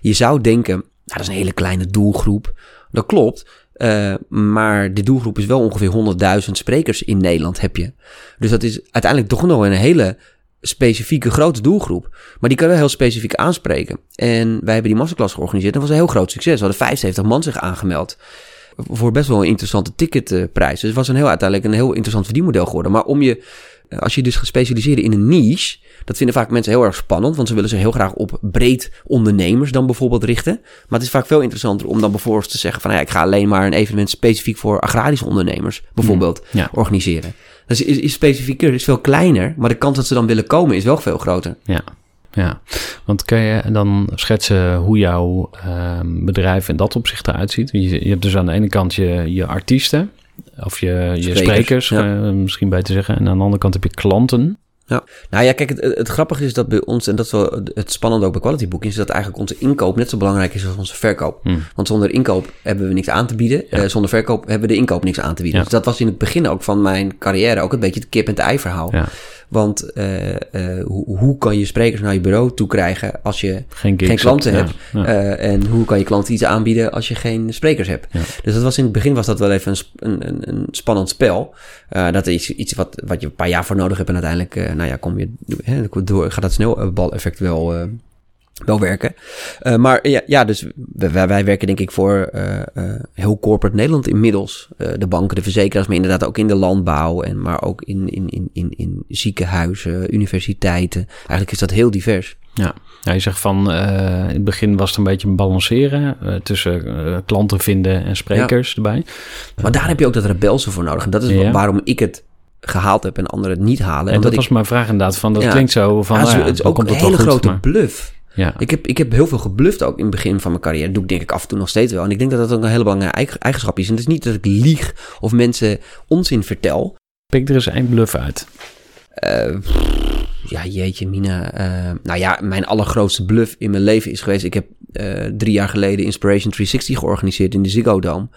Je zou denken, nou, dat is een hele kleine doelgroep. Dat klopt. Uh, maar de doelgroep is wel ongeveer 100.000 sprekers in Nederland heb je. Dus dat is uiteindelijk toch nog een hele specifieke grote doelgroep. Maar die kan wel heel specifiek aanspreken. En wij hebben die masterclass georganiseerd. Dat was een heel groot succes. We hadden 75 man zich aangemeld. Voor best wel een interessante ticketprijs. Dus het was een heel, uiteindelijk een heel interessant verdienmodel geworden. Maar om je, als je dus gaat specialiseren in een niche... Dat vinden vaak mensen heel erg spannend, want ze willen zich heel graag op breed ondernemers dan bijvoorbeeld richten. Maar het is vaak veel interessanter om dan bijvoorbeeld te zeggen van ja, ik ga alleen maar een evenement specifiek voor agrarische ondernemers bijvoorbeeld mm, ja. organiseren. Dat is, is, is specifieker, is veel kleiner, maar de kans dat ze dan willen komen is wel veel groter. Ja. Ja, want kun je dan schetsen hoe jouw uh, bedrijf in dat opzicht eruit ziet? Je, je hebt dus aan de ene kant je, je artiesten, of je, je sprekers, sprekers ja. uh, misschien beter zeggen. En aan de andere kant heb je klanten. Ja, nou ja, kijk, het, het, grappige is dat bij ons, en dat is wel het spannende ook bij Quality Book, is dat eigenlijk onze inkoop net zo belangrijk is als onze verkoop. Hmm. Want zonder inkoop hebben we niks aan te bieden. Ja. Uh, zonder verkoop hebben we de inkoop niks aan te bieden. Ja. Dus dat was in het begin ook van mijn carrière ook een beetje het kip en ei verhaal. Ja. Want eh, eh, hoe, hoe kan je sprekers naar je bureau toe krijgen als je Geen, klanten hebt, hebt? ja, ja. Eh, en hoe kan je klanten iets aanbieden als je geen sprekers hebt? Ja. Dus dat was in het begin was dat wel even een, een, een, spannend spel. Dat is iets wat, wat je een paar jaar voor nodig hebt. En uiteindelijk, nou ja, kom je hè, door, gaat dat sneeuwbaleffect wel, eh, wel werken. Eh, maar ja, ja dus wij, wij werken denk ik voor eh, eh, heel corporate Nederland inmiddels. De banken, de verzekeraars, maar inderdaad ook in de landbouw. En maar ook in, in, in, in, in ziekenhuizen, universiteiten. Eigenlijk is dat heel divers. Ja. Ja, je zegt van in het begin was het een beetje een balanceren tussen klanten vinden en sprekers erbij. Maar daar heb je ook dat rebelse voor nodig. En dat is Ja. waarom ik het gehaald heb en anderen het niet halen. En dat ik- was mijn vraag inderdaad. Van, dat klinkt zo van, het is, nou ook een hele grote maar- bluff. Ja, Ik heb, ik heb heel veel gebluft ook in het begin van mijn carrière. Dat doe ik denk ik af en toe nog steeds wel. En ik denk dat dat ook een hele belangrijke eigen- eigenschap is. En het is niet dat ik lieg of mensen onzin vertel. pik er eens één bluff uit. Eh, ja, jeetje, Mina. Eh, nou ja, mijn allergrootste bluff in mijn leven is geweest. Ik heb eh, drie jaar geleden Inspiration 360 georganiseerd in de Ziggo Dome.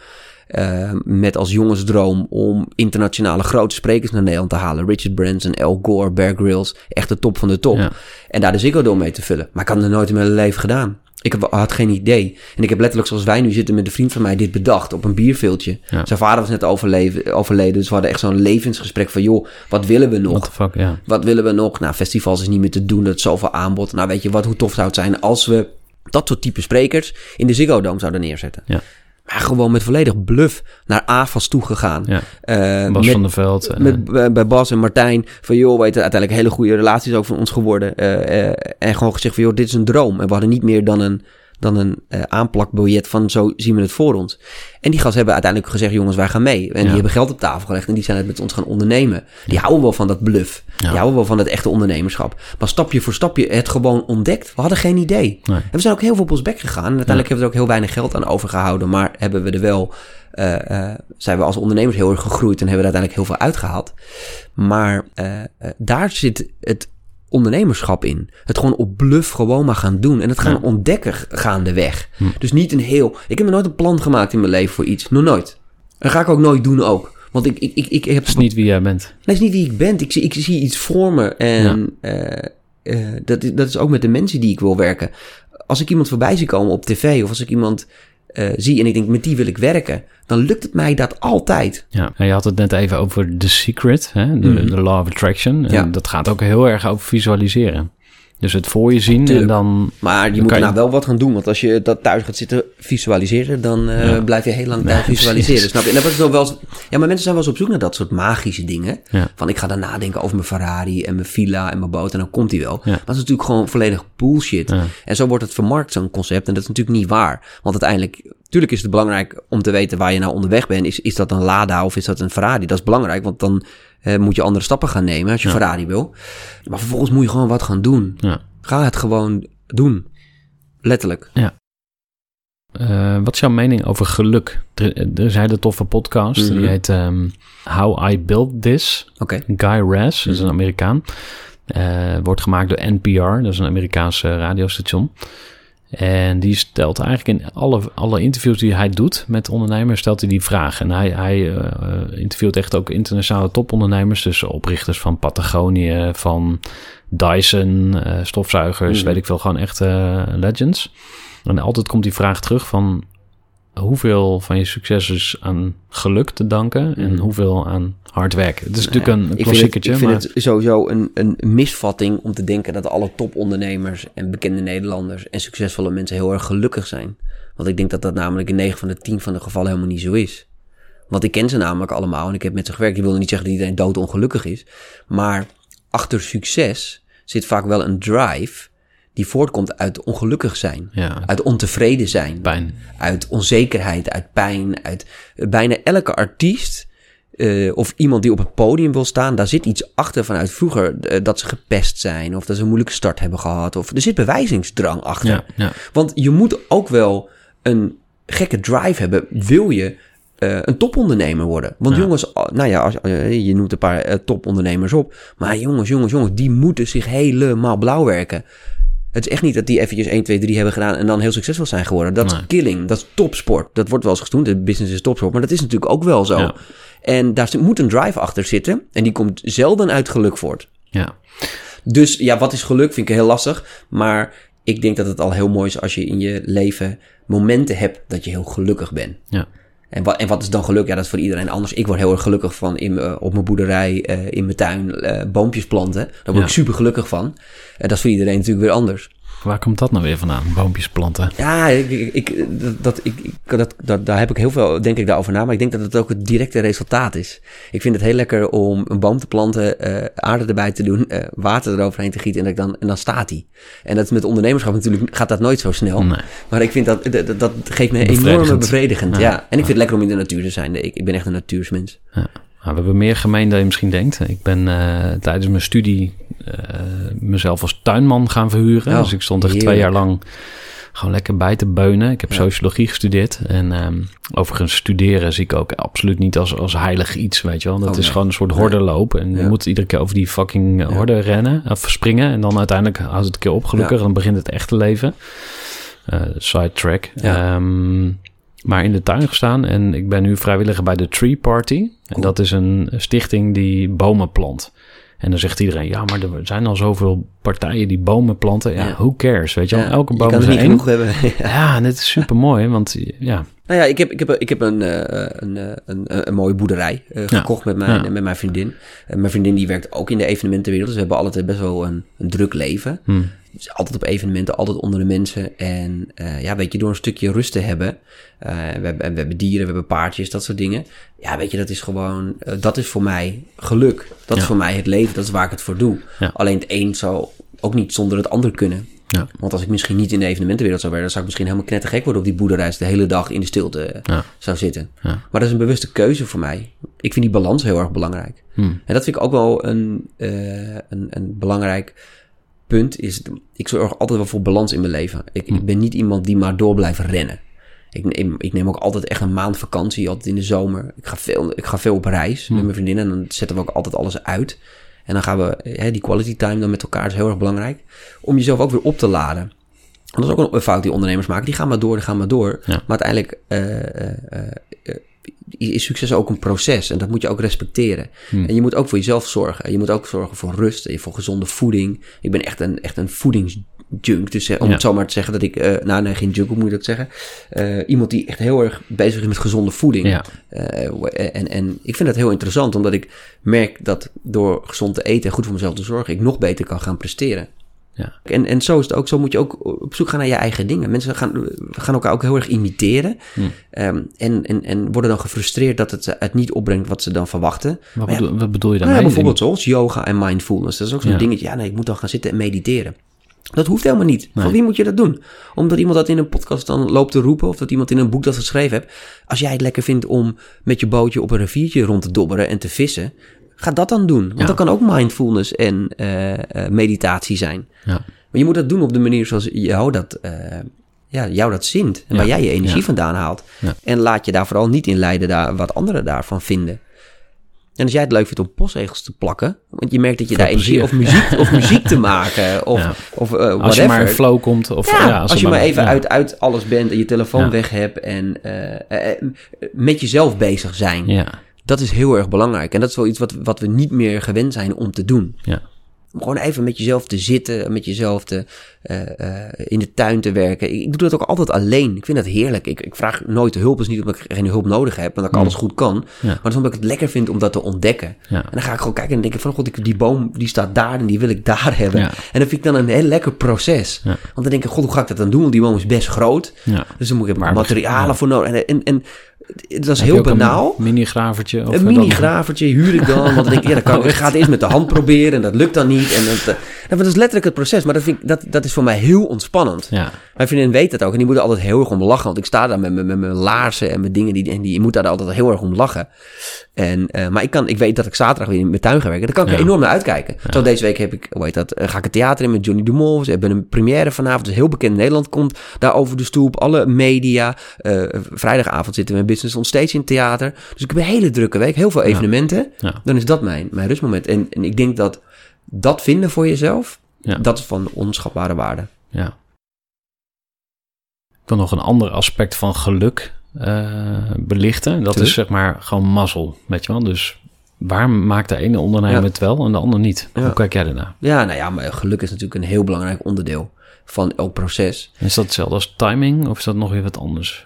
Eh, met als jongensdroom om internationale grote sprekers naar Nederland te halen. Richard Branson, Al Gore, Bear Grylls. Echt de top van de top. Ja. En daar de Ziggo Dome mee te vullen. Maar ik had het nooit in mijn leven gedaan. Ik had geen idee. En ik heb letterlijk zoals wij nu zitten met een vriend van mij dit bedacht op een bierveeltje. Ja. Zijn vader was net overleven, overleden. Dus we hadden echt zo'n levensgesprek van... joh, wat willen we nog? Fuck, ja. Wat willen we nog? Nou, festivals is niet meer te doen. Dat is zoveel aanbod. Nou, weet je wat, hoe tof zou het zijn als we dat soort type sprekers in de Ziggo Dome zouden neerzetten. Ja. Maar gewoon met volledig bluff naar AFAS toegegaan. ja. Eh, Bas met- van der Veld. eh, met, bij- bij Bas en Martijn. Van joh, weet je, uiteindelijk hele goede relaties ook van ons geworden. Eh, eh, en gewoon gezegd van joh, dit is een droom. En we hadden niet meer dan een, dan een eh, aanplakbiljet van zo zien we het voor ons. En die gasten hebben uiteindelijk gezegd jongens, wij gaan mee. En Ja. die hebben geld op tafel gelegd en die zijn het met ons gaan ondernemen. Die houden wel van dat bluff. Ja. Die houden wel van het echte ondernemerschap. Maar stapje voor stapje het gewoon ontdekt. We hadden geen idee. Nee. En we zijn ook heel veel op ons bek gegaan. En uiteindelijk hebben we er ook heel weinig geld aan overgehouden. Maar hebben we er wel, eh, eh, zijn we als ondernemers heel erg gegroeid en hebben we er uiteindelijk heel veel uitgehaald. Maar daar zit het ondernemerschap in. Het gewoon op bluff gewoon maar gaan doen. En het gaan Ja. ontdekken gaandeweg. Hm. Dus niet een heel... Ik heb nooit een plan gemaakt in mijn leven voor iets. Nog nooit. En ga ik ook nooit doen ook. Want ik, ik, ik, ik heb... Dat is niet wie jij bent. Nee, het is niet wie ik ben. Ik zie, ik zie iets voor me. En dat, is, dat is ook met de mensen die ik wil werken. Als ik iemand voorbij zie komen op tv... of als ik iemand eh, zie en ik denk, met die wil ik werken... dan lukt het mij dat altijd. Ja, en je had het net even over The Secret, hè? De, Mhm. de Law of Attraction. En Ja. dat gaat ook heel erg over visualiseren. Dus het voor je zien en dan... Maar je moet je- nou wel wat gaan doen. Want als je dat thuis gaat zitten visualiseren... dan eh, Ja. blijf je heel lang Nee, thuis visualiseren. precies. Snap je? En dat nog wel eens, ja, maar mensen zijn wel eens op zoek naar dat soort magische dingen. Ja. Van ik ga dan nadenken over mijn Ferrari en mijn villa en mijn boot... en dan komt die wel. Ja. Maar dat is natuurlijk gewoon volledig bullshit. En zo wordt het vermarkt, zo'n concept. En dat is natuurlijk niet waar. Want uiteindelijk, natuurlijk is het belangrijk om te weten waar je nou onderweg bent. Is, is dat een Lada of is dat een Ferrari? Dat is belangrijk, want dan eh, moet je andere stappen gaan nemen als je Ja. Ferrari wil. Maar vervolgens moet je gewoon wat gaan doen. Ja. Ga het gewoon doen. Letterlijk. Eh, wat is jouw mening over geluk? Er, er is een hele toffe podcast. Mhm. Die heet ehm, How I Built This. Guy Raz, is een Mhm. Amerikaan. Eh, wordt gemaakt door NPR, dat is een Amerikaanse radiostation. En die stelt eigenlijk in alle, alle interviews die hij doet met ondernemers, stelt hij die vraag. En hij, hij eh, interviewt echt ook internationale topondernemers, dus oprichters van Patagonië, van Dyson, eh, stofzuigers, Mhm. weet ik veel, gewoon echt eh, legends. En altijd komt die vraag terug van hoeveel van je succes is aan geluk te danken en Mhm. hoeveel aan hard werken. Het is Nou natuurlijk een ik vind, het, klassiekertje, ik vind maar het sowieso een, een misvatting om te denken dat alle topondernemers en bekende Nederlanders en succesvolle mensen heel erg gelukkig zijn. Want ik denk dat dat namelijk in 9 van de 10 van de gevallen helemaal niet zo is. Want ik ken ze namelijk allemaal en ik heb met ze gewerkt. Ik wil niet zeggen dat iedereen doodongelukkig is. Maar achter succes zit vaak wel een drive die voortkomt uit ongelukkig zijn. ja, Uit ontevreden zijn pijn. uit onzekerheid, uit pijn, uit eh, bijna elke artiest eh, of iemand die op het podium wil staan, daar zit iets achter vanuit vroeger eh, dat ze gepest zijn of dat ze een moeilijke start hebben gehad of er zit bewijzingsdrang achter. Ja, ja, Want je moet ook wel een gekke drive hebben, wil je eh, een topondernemer worden. Want Ja. jongens, ah, nou ja, als, je noemt een paar topondernemers op, maar jongens, jongens, jongens, die moeten zich helemaal blauw werken. Het is echt niet dat die eventjes 1, 2, 3 hebben gedaan en dan heel succesvol zijn geworden. Dat Nee. is killing, dat is topsport. Dat wordt wel eens gestoend, de business is topsport, maar dat is natuurlijk ook wel zo. Ja. En daar moet een drive achter zitten en die komt zelden uit geluk voort. Ja. Dus ja, wat is geluk vind ik heel lastig. Maar ik denk dat het al heel mooi is als je in je leven momenten hebt dat je heel gelukkig bent. Ja. En wat, en wat is dan geluk? Ja, dat is voor iedereen anders. Ik word heel erg gelukkig van in, uh, op mijn boerderij, uh, in mijn tuin, uh, boompjes planten. Daar word Ja. ik super gelukkig van. En dat is voor iedereen natuurlijk weer anders. Waar komt dat nou weer vandaan? Boompjes planten. Ja, ik, ik, dat, ik, ik, dat, dat, daar heb ik heel veel, denk ik, daarover na. Maar ik denk dat het ook het directe resultaat is. Ik vind het heel lekker om een boom te planten, eh, aarde erbij te doen, eh, water eroverheen te gieten en, dat dan, en dan staat hij. En dat is met ondernemerschap natuurlijk, gaat dat nooit zo snel. Nee. Maar ik vind dat, dat, dat geeft me enorme Bevredigend. bevredigend. Ja. Ja. En ik vind het lekker om in de natuur te zijn. Ik, ik ben echt een natuursmens. Ja. Nou, we hebben meer gemeen dan je misschien denkt. Ik ben eh, tijdens mijn studie eh, mezelf als tuinman gaan verhuren. Oh, dus ik stond echt twee jaar lang gewoon lekker bij te beunen. Ik heb Ja. sociologie gestudeerd. En ehm, overigens studeren zie ik ook absoluut niet als, als heilig iets, weet je wel. Dat Oh, is nee. gewoon een soort hordenloop. En je moet iedere keer over die fucking Ja. horde rennen of springen. En dan uiteindelijk houdt het een keer op gelukkig. Ja. Dan begint het echte leven. Eh sidetrack. Ja. Ehm, maar in de tuin gestaan. En ik ben nu vrijwilliger bij de Tree Party. En Cool. dat is een stichting die bomen plant. En dan zegt iedereen, ja, maar er zijn al zoveel partijen die bomen planten. Ja, Ja. who cares, weet je wel? Ja, Elke boom kan is niet één. genoeg hebben. (laughs) Ja. Ja, en het is super mooi, want ja, Nou ja, ik heb, ik heb, ik heb een, eh, een, eh, een, een, een mooie boerderij eh, gekocht met mijn, met mijn vriendin. En mijn vriendin die werkt ook in de evenementenwereld. Dus we hebben altijd best wel een, een druk leven. hm, Altijd op evenementen, altijd onder de mensen. En eh, ja, weet je, door een stukje rust te hebben. eh, we, hebben, we hebben dieren, we hebben paardjes, dat soort dingen. Ja, weet je, dat is gewoon, eh, dat is voor mij geluk. Dat is voor mij het leven, dat is waar ik het voor doe. Ja. Alleen het een zou ook niet zonder het ander kunnen. ja, Want als ik misschien niet in de evenementenwereld zou werken, dan zou ik misschien helemaal knettergek worden op die boerderij de hele dag in de stilte ja, zou zitten. ja. Maar dat is een bewuste keuze voor mij. Ik vind die balans heel erg belangrijk. Hm, En dat vind ik ook wel een, een, een belangrijk punt. Is, ik zorg altijd wel voor balans in mijn leven. Ik, ik ben niet iemand die maar door blijft rennen. Ik neem, ik neem ook altijd echt een maand vakantie, altijd in de zomer. Ik ga veel, ik ga veel op reis met mijn vriendin en dan zetten we ook altijd alles uit. En dan gaan we, hè, die quality time dan met elkaar is heel erg belangrijk. Om jezelf ook weer op te laden. Want dat is ook een- fout die ondernemers maken. Die gaan maar door, die gaan maar door. Ja. Maar uiteindelijk eh, eh, eh, is succes ook een proces. En dat moet je ook respecteren. Hmm. En je moet ook voor jezelf zorgen. Je moet ook zorgen voor rust. en Voor gezonde voeding. Ik ben echt een, echt een voedingsjunk. Dus eh, om Ja. het zo maar te zeggen dat ik... eh nou, nee, geen junk, hoe moet je dat zeggen? Eh, iemand die echt heel erg bezig is met gezonde voeding. ja, en, en ik vind dat heel interessant, omdat ik merk dat door gezond te eten en goed voor mezelf te zorgen, ik nog beter kan gaan presteren. Ja, En, en zo is het ook, zo moet je ook op zoek gaan naar je eigen dingen. Mensen gaan, gaan elkaar ook heel erg imiteren. Hmm. Ehm, en, en, en worden dan gefrustreerd dat het, het niet opbrengt wat ze dan verwachten. Wat, Maar ja, wat bedoel je nou daarmee? ja, bijvoorbeeld zoals yoga en mindfulness. Dat is ook zo'n dingetje. Ja, nee, ik moet dan gaan zitten en mediteren. Dat hoeft helemaal niet. Nee. Van wie moet je dat doen? Omdat iemand dat in een podcast dan loopt te roepen... of dat iemand in een boek dat geschreven heeft. Als jij het lekker vindt om met je bootje op een riviertje rond te dobberen en te vissen... ga dat dan doen. Want Ja. dat kan ook mindfulness en eh, eh, meditatie zijn. Ja, Maar je moet dat doen op de manier zoals jou dat, eh, ja, jou dat zint. En waar jij je energie vandaan haalt. En laat je daar vooral niet in leiden daar, wat anderen daarvan vinden. En als jij het leuk vindt om postzegels te plakken, want je merkt dat je daar energie of muziek, of (laughs) muziek te maken, of, Ja. of whatever. als je maar in flow komt. Of, ja, ja, als, je maar even uit, uit alles bent en je telefoon weg hebt en met jezelf bezig zijn. Ja, Dat is heel erg belangrijk. En dat is wel iets wat, wat we niet meer gewend zijn om te doen. ja, Om gewoon even met jezelf te zitten, met jezelf te, eh, eh, in de tuin te werken. Ik, ik doe dat ook altijd alleen. Ik vind dat heerlijk. Ik, ik vraag nooit hulp. Dus niet omdat ik geen hulp nodig heb, maar dat ik alles goed kan. Ja. Maar dat is omdat ik het lekker vind om dat te ontdekken. ja, En dan ga ik gewoon kijken en denk ik van, god, ik, die boom die staat daar en die wil ik daar hebben. Ja. En dat vind ik dan een heel lekker proces. Want dan denk ik, god, hoe ga ik dat dan doen? Want die boom is best groot. Dus dan moet ik Maar- materialen voor nodig. En, en, en dat is heel ook een banaal. mini-gravertje? of Een mini-gravertje huur ik dan. Want dan denk ik, ja, dan kan, (laughs) ik ga het eerst met de hand proberen en dat lukt dan niet. En dat, eh, dat is letterlijk het proces. Maar dat, vind ik, dat, dat is voor mij heel ontspannend. Ja, Mijn vriendin weet dat ook. En die moet er altijd heel erg om lachen. Want ik sta daar met, mijn- met mijn laarzen en mijn dingen. Die, en die moet daar altijd heel erg om lachen. En, eh, maar ik, kan, ik weet dat ik zaterdag weer in mijn tuin ga werken. Daar kan ik Ja. er enorm naar uitkijken. Zo deze week heb ik, hoe heet dat, eh, ga ik het theater in met Johnny de Mol. Ze hebben een première vanavond. Dus heel bekend in Nederland komt daar over de stoep. Alle media. Eh, vrijdagavond zitten we in Business on Stage in het theater. Dus ik heb een hele drukke week. Heel veel evenementen. Dan is dat mijn, mijn rustmoment. En, en ik denk dat dat vinden voor jezelf, Ja. dat is van onschatbare waarde. ja. Ik wil nog een ander aspect van geluk eh, belichten. Dat is zeg maar gewoon mazzel, weet je wel. Dus waar maakt de ene ondernemer Ja. het wel en de ander niet? Ja. Hoe kijk jij daarna? Ja, nou ja, maar geluk is natuurlijk een heel belangrijk onderdeel van elk proces. Is dat hetzelfde als timing of is dat nog weer wat anders?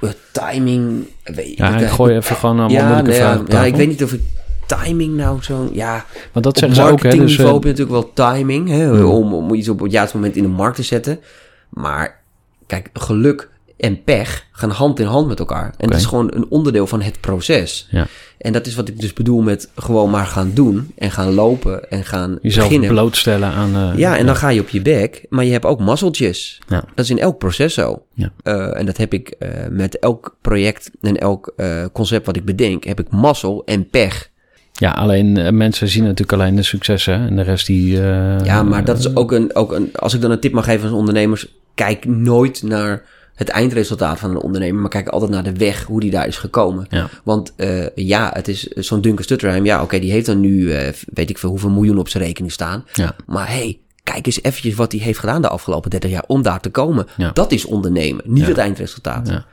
Eh, timing, weet Ja, ik ik gooi even gewoon een ja, moeilijke nee, vraag ja, ik weet niet of ik timing nou zo... Ja, Want dat zeggen ze ook, hè? Dus, marketingniveau eh, heb je natuurlijk wel timing, hè, om, om iets op het juiste moment in de markt te zetten. Maar kijk, geluk en pech gaan hand in hand met elkaar. En het is gewoon een onderdeel van het proces. ja, En dat is wat ik dus bedoel met gewoon maar gaan doen en gaan lopen en gaan jezelf beginnen. blootstellen aan... eh, Ja, en dan ga je op je bek, maar je hebt ook mazzeltjes. Ja. Dat is in elk proces zo. Ja. Eh, en dat heb ik met elk project en elk concept wat ik bedenk, heb ik mazzel en pech. Ja, alleen eh, mensen zien natuurlijk alleen de successen en de rest die... eh, Ja, maar dat is ook een, ook een. Als ik dan een tip mag geven aan ondernemers, kijk nooit naar het eindresultaat van een ondernemer, maar kijk altijd naar de weg, hoe die daar is gekomen. Ja. Want eh, ja, het is zo'n Duncan Stutterheim. Ja, oké, die heeft dan nu, eh, weet ik veel, hoeveel miljoen op zijn rekening staan. Ja. Maar hey, kijk eens eventjes wat hij heeft gedaan de afgelopen 30 jaar om daar te komen. Ja. Dat is ondernemen, niet het eindresultaat. Ja.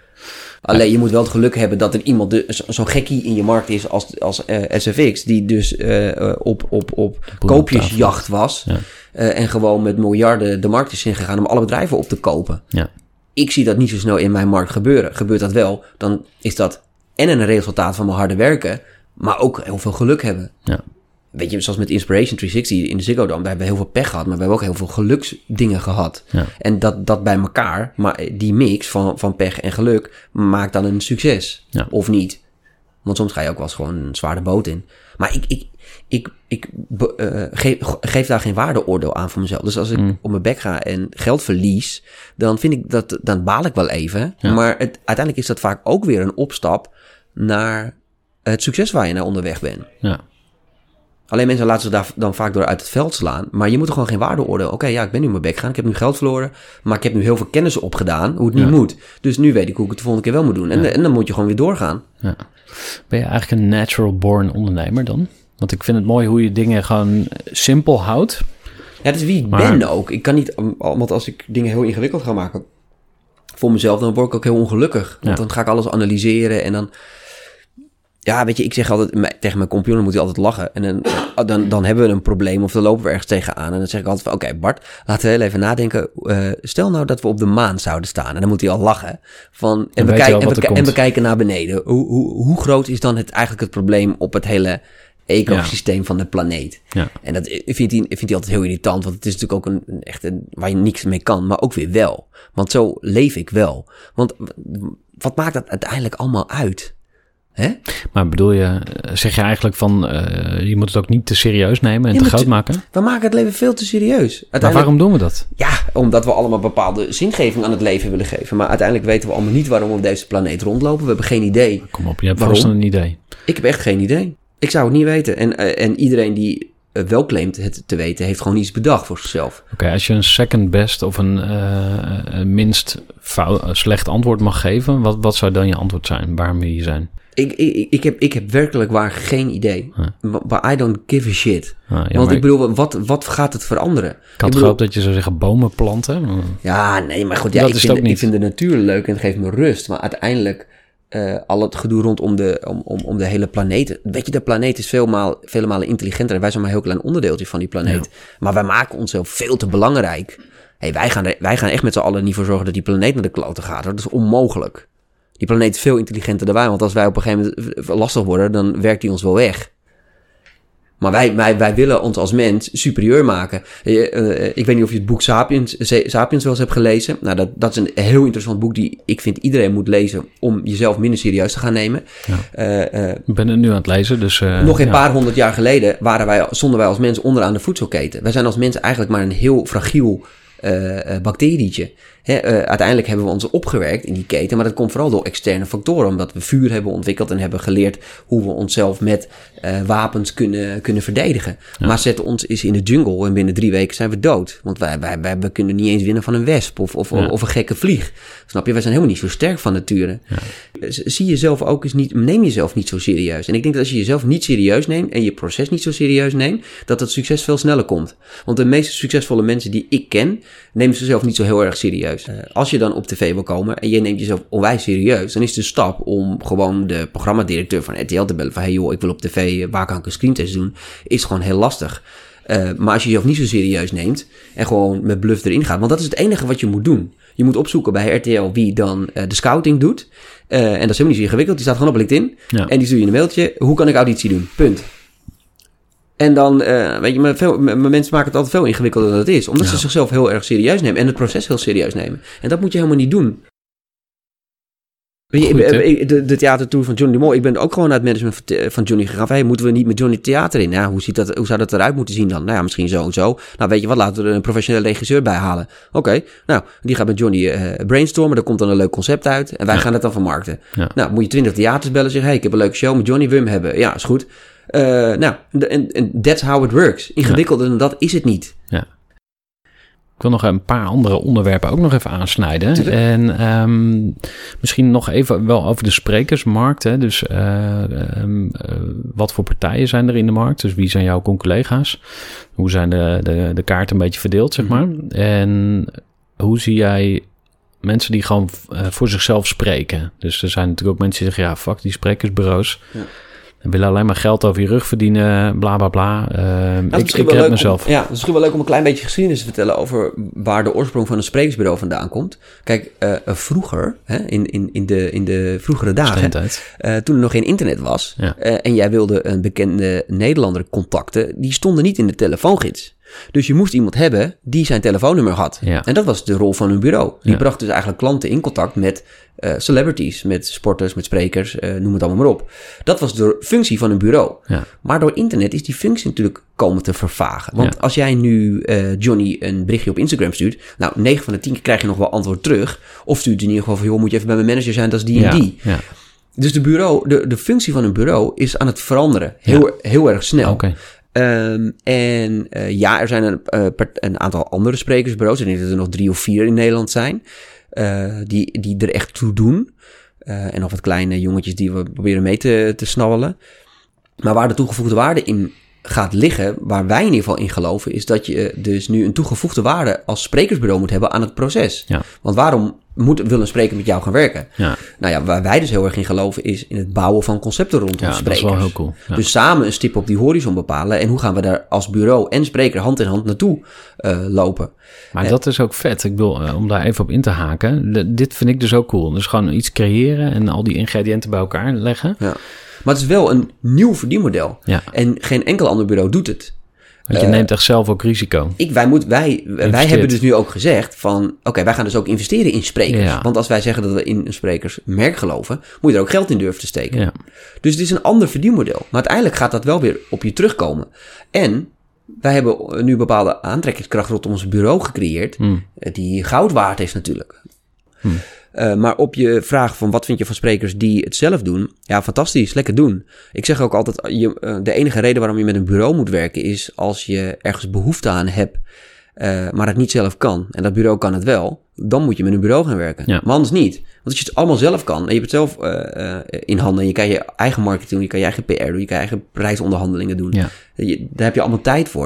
Alleen je moet wel het geluk hebben dat er iemand, de- zo'n gekkie in je markt is als, als eh, SFX, die dus eh, eh, op, op, op koopjesjacht was. Ja. en gewoon met miljarden de markt is ingegaan om alle bedrijven op te kopen. Ja. Ik zie dat niet zo snel in mijn markt gebeuren. Gebeurt dat wel, dan is dat en een resultaat van mijn harde werken, maar ook heel veel geluk hebben. Ja. Weet je, zoals met Inspiration 360 in de Ziggo Dome. Daar hebben we heel veel pech gehad, maar we hebben ook heel veel geluksdingen gehad. Ja. En dat, dat bij elkaar, maar die mix van, van pech en geluk, maakt dan een succes. Ja. Of niet. Want soms ga je ook wel eens gewoon een zware boot in. Maar ik, ik, ik, ik eh, geef, geef daar geen waardeoordeel aan voor mezelf. Dus als ik Mm. op mijn bek ga en geld verlies, dan vind ik dat, dan baal ik wel even. Ja. Maar het, uiteindelijk is dat vaak ook weer een opstap naar het succes waar je naar onderweg bent. Ja. Alleen mensen laten zich daar dan vaak door uit het veld slaan. Maar je moet er gewoon geen waardeoordeel. Oké, ja, ik ben nu mijn bek gegaan. Ik heb nu geld verloren. Maar ik heb nu heel veel kennis opgedaan. Hoe het niet Ja. moet. Dus nu weet ik hoe ik het de volgende keer wel moet doen. En, en dan moet je gewoon weer doorgaan. Ja. Ben je eigenlijk een natural born ondernemer dan? Want ik vind het mooi hoe je dingen gewoon simpel houdt. Ja, dat is wie ik Maar- ben ook. Ik kan niet, want als ik dingen heel ingewikkeld ga maken voor mezelf, dan word ik ook heel ongelukkig. Want dan ga ik alles analyseren en dan... Ja, weet je, ik zeg altijd tegen mijn compagnon moet hij altijd lachen. En dan, eh, dan, dan hebben we een probleem of dan lopen we ergens tegenaan. En dan zeg ik altijd van, oké Bart, laten we heel even nadenken. Eh, stel nou dat we op de maan zouden staan. En dan moet hij al lachen. Van, en, we, kijken, en, we, en kijken naar beneden. Hoe, hoe, hoe groot is dan het, eigenlijk het probleem op het hele ecosysteem van de planeet? Ja. En dat vindt hij, vindt hij altijd heel irritant, want het is natuurlijk ook een, een echt een, waar je niks mee kan, maar ook weer wel. Want zo leef ik wel. Want wat maakt dat uiteindelijk allemaal uit? Hè? Maar bedoel je, eh, zeg je eigenlijk van, eh, je moet het ook niet te serieus nemen en Ja, te groot maken? We maken het leven veel te serieus. Maar waarom doen we dat? Ja, omdat we allemaal bepaalde zingeving aan het leven willen geven. Maar uiteindelijk weten we allemaal niet waarom we op deze planeet rondlopen. We hebben geen idee. Kom op, je hebt Waarom? vast een idee. Ik heb echt geen idee. Ik zou het niet weten. En, eh, en iedereen die wel claimt het te weten, heeft gewoon iets bedacht voor zichzelf. Oké, als je een second best of een, eh, een minst fout, eh, slecht antwoord mag geven, wat, wat zou dan je antwoord zijn? Waarom wil je zijn? Ik, ik, ik, heb, ik heb werkelijk waar geen idee. Maar I don't give a shit. Ah, ja, Want ik bedoel, wat, wat gaat het veranderen? ik had bedoel- gehoopt dat je zou zeggen bomen planten. Ja, nee, maar goed, ja, Dat ik, vind, ik vind de natuur leuk en het geeft me rust. Maar uiteindelijk, eh, al het gedoe rondom de, om, om, om de hele planeet. Weet je, de planeet is veel maal, vele malen intelligenter. En wij zijn maar een heel klein onderdeeltje van die planeet. Maar wij maken onszelf veel te belangrijk. Hey, wij, gaan er, wij gaan echt met z'n allen niet voor zorgen dat die planeet naar de kloten gaat. hoor. Dat is onmogelijk. Die planeet is veel intelligenter dan wij. Want als wij op een gegeven moment lastig worden, dan werkt die ons wel weg. Maar wij, wij, wij willen ons als mens superieur maken. Eh, eh, ik weet niet of je het boek Sapiens, Sa- Sapiens wel eens hebt gelezen. Nou, dat, dat is een heel interessant boek die ik vind iedereen moet lezen om jezelf minder serieus te gaan nemen. Eh, eh, Ik ben het nu aan het lezen, dus... eh, nog een ja. paar honderd jaar geleden waren wij, stonden wij als mens onderaan de voedselketen. Wij zijn als mens eigenlijk maar een heel fragiel eh, eh, bacterietje. Eh, uiteindelijk hebben we ons opgewerkt in die keten, maar dat komt vooral door externe factoren. Omdat we vuur hebben ontwikkeld en hebben geleerd hoe we onszelf met eh, wapens kunnen, kunnen verdedigen. Maar zet ons eens in de jungle en binnen drie weken zijn we dood. Want wij, wij, kunnen niet eens winnen van een wesp of, of, Ja. of een gekke vlieg. Snap je? Wij zijn helemaal niet zo sterk van nature. zie jezelf ook eens niet, neem jezelf niet zo serieus. En ik denk dat als je jezelf niet serieus neemt en je proces niet zo serieus neemt, dat het succes veel sneller komt. Want de meest succesvolle mensen die ik ken, nemen zichzelf niet zo heel erg serieus. Uh, als je dan op tv wil komen en je neemt jezelf onwijs serieus, dan is de stap om gewoon de programmadirecteur van RTL te bellen van, hey joh, ik wil op tv, waar kan ik een screentest doen, is gewoon heel lastig. Uh, maar als je jezelf niet zo serieus neemt en gewoon met bluff erin gaat, want dat is het enige wat je moet doen. Je moet opzoeken bij RTL wie dan uh, de scouting doet. En dat is helemaal niet zo ingewikkeld. Die staat gewoon op LinkedIn. Ja. En die stuur je een mailtje. Hoe kan ik auditie doen? Punt. En dan, uh, weet je, maar veel, maar mensen maken het altijd veel ingewikkelder dan het is. Omdat Ja. ze zichzelf heel erg serieus nemen. En het proces heel serieus nemen. En dat moet je helemaal niet doen. Weet je, Goed, ik- de, de theatertour van Johnny Mol. Ik ben ook gewoon naar het management van, van Johnny gegaan. Hey, moeten we niet met Johnny theater in? Nou, hoe, ziet dat, hoe zou dat eruit moeten zien dan? Nou ja, misschien zo en zo. Nou, weet je wat, laten we er een professionele regisseur bij halen. Oké, nou, die gaat met Johnny eh, brainstormen. Er komt dan een leuk concept uit. En wij Ja. gaan het dan vermarkten. Ja. Nou, moet je twintig theaters bellen en zeggen... hey, ik heb een leuke show met Johnny, hem hebben? Ja, is goed. Eh, nou, en that's how it works. Ingewikkelder dan dat is het niet. Ik wil nog een paar andere onderwerpen ook nog even aansnijden. Tuurlijk. En ehm, misschien nog even wel over de sprekersmarkt. Hè? Dus eh, ehm, eh, wat voor partijen zijn er in de markt? Dus wie zijn jouw collega's? Hoe zijn de, de, de kaarten een beetje verdeeld, zeg Mhm. maar? En hoe zie jij mensen die gewoon voor zichzelf spreken? Dus er zijn natuurlijk ook mensen die zeggen... ja, fuck die sprekersbureaus. Ja. En willen alleen maar geld over je rug verdienen, bla bla bla. Is ik ik wel red mezelf. Om, ja, het is misschien wel leuk om een klein beetje geschiedenis te vertellen over waar de oorsprong van een sprekersbureau vandaan komt. Kijk, eh, eh, vroeger, hè, in, in, in, de, in de vroegere dagen, eh, toen er nog geen internet was Ja. en jij wilde een bekende Nederlander contacten, die stonden niet in de telefoongids. Dus je moest iemand hebben die zijn telefoonnummer had. Ja. En dat was de rol van hun bureau. Die Ja. bracht dus eigenlijk klanten in contact met eh, celebrities, met sporters, met sprekers, eh, noem het allemaal maar op. Dat was de functie van een bureau. Ja. Maar door internet is die functie natuurlijk komen te vervagen. Want als jij nu eh, Johnny een berichtje op Instagram stuurt, nou, 9 van de 10 keer krijg je nog wel antwoord terug. Of stuurt in ieder geval van, joh, moet je even bij mijn manager zijn, dat is die en die. Dus de, bureau, de, de functie van een bureau is aan het veranderen. Heel, heel erg snel. oké. Ehm, en eh, ja, er zijn een, eh, een aantal andere sprekersbureaus. Ik denk dat er nog drie of vier in Nederland zijn. eh, die, die er echt toe doen. En nog wat kleine jongetjes die we proberen mee te, te snabbelen. Maar waar de toegevoegde waarde in gaat liggen, waar wij in ieder geval in geloven, is dat je dus nu een toegevoegde waarde als sprekersbureau moet hebben aan het proces. Ja. Want waarom moet, wil een spreker met jou gaan werken? Ja, Nou ja, waar wij dus heel erg in geloven is in het bouwen van concepten rondom ja dat sprekers. is wel heel cool. Ja. Dus samen een stip op die horizon bepalen. En hoe gaan we daar als bureau en spreker hand in hand naartoe eh, lopen? maar dat is ook vet. Ik wil, eh, om daar even op in te haken. de- dit vind ik dus ook cool. Dus gewoon iets creëren en al die ingrediënten bij elkaar leggen. Ja. Maar het is wel een nieuw verdienmodel. Ja, En geen enkel ander bureau doet het. Want je Eh, neemt echt zelf ook risico. Ik, wij, moet, wij, wij hebben dus nu ook gezegd van... Oké, wij gaan dus ook investeren in sprekers. Ja. Want als wij zeggen dat we in een sprekersmerk geloven... moet je er ook geld in durven te steken. Ja, Dus het is een ander verdienmodel. Maar uiteindelijk gaat dat wel weer op je terugkomen. En wij hebben nu bepaalde aantrekkingskracht rondom ons bureau gecreëerd... Hm. eh, die goud waard is natuurlijk. Hm. Eh, maar op je vraag van wat vind je van sprekers die het zelf doen? Ja, fantastisch, lekker doen. Ik zeg ook altijd, je, eh, de enige reden waarom je met een bureau moet werken... is als je ergens behoefte aan hebt, eh, maar het niet zelf kan. En dat bureau kan het wel. Dan moet je met een bureau gaan werken. Ja. Maar anders niet. Want als je het allemaal zelf kan en je hebt het zelf in handen... en je kan je eigen marketing doen, je kan je eigen PR doen... je kan je eigen prijsonderhandelingen doen. ja, Je- daar heb je allemaal tijd voor.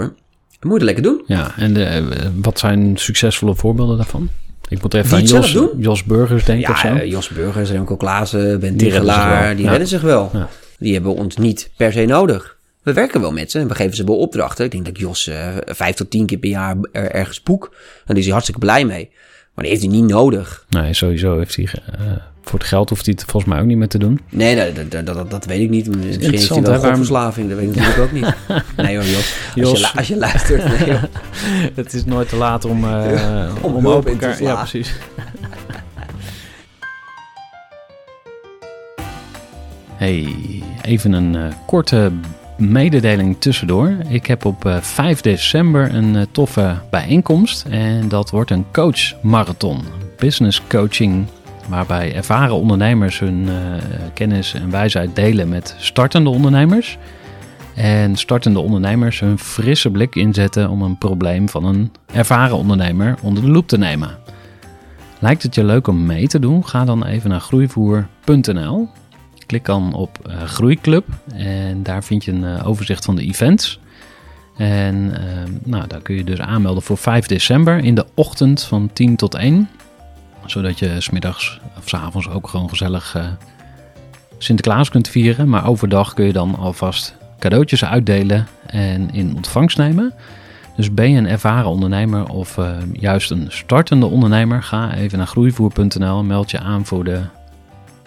Dan moet je het lekker doen. ja. En de, wat zijn succesvolle voorbeelden daarvan? Ik moet even aan Jos? Jos Burgers denken of zo. Ja, eh, Jos Burgers, Remco Klaassen, Ben Die redden zich Tigelaar, wel. die Ja. redden zich wel. Ja. Die hebben ons niet per se nodig. We werken wel met ze en we geven ze wel opdrachten. Ik denk dat Jos eh, vijf tot tien keer per jaar er, ergens boek. En daar is hij hartstikke blij mee. Maar die heeft hij niet nodig. Nee, sowieso heeft hij... eh, voor het geld hoeft hij het volgens mij ook niet meer te doen. Nee, dat, dat, dat, dat weet ik niet. Misschien heeft hij wel godverslaving. Dat weet ik natuurlijk ook niet. (laughs) Nee hoor, Jos. Als. Je, als je luistert. Nee. (laughs) Het is nooit te laat om, eh, (laughs) Om om open in te elkaar... Ja, slaan. precies. Hey, even een eh, korte mededeling tussendoor. Ik heb op eh, 5 december een eh, toffe bijeenkomst en dat wordt een coachmarathon. Business coaching waarbij ervaren ondernemers hun eh, kennis en wijsheid delen met startende ondernemers. En startende ondernemers hun frisse blik inzetten om een probleem van een ervaren ondernemer onder de loep te nemen. Lijkt het je leuk om mee te doen? Ga dan even naar groeivoer.nl. Klik dan op uh, Groeiclub en daar vind je een uh, overzicht van de events. En nou, daar kun je dus aanmelden voor 5 december in de ochtend van 10 tot 1. Zodat je smiddags of s avonds ook gewoon gezellig uh, Sinterklaas kunt vieren. Maar overdag kun je dan alvast cadeautjes uitdelen en in ontvangst nemen. Dus ben je een ervaren ondernemer of uh, juist een startende ondernemer, ga even naar groeivoer.nl en meld je aan voor de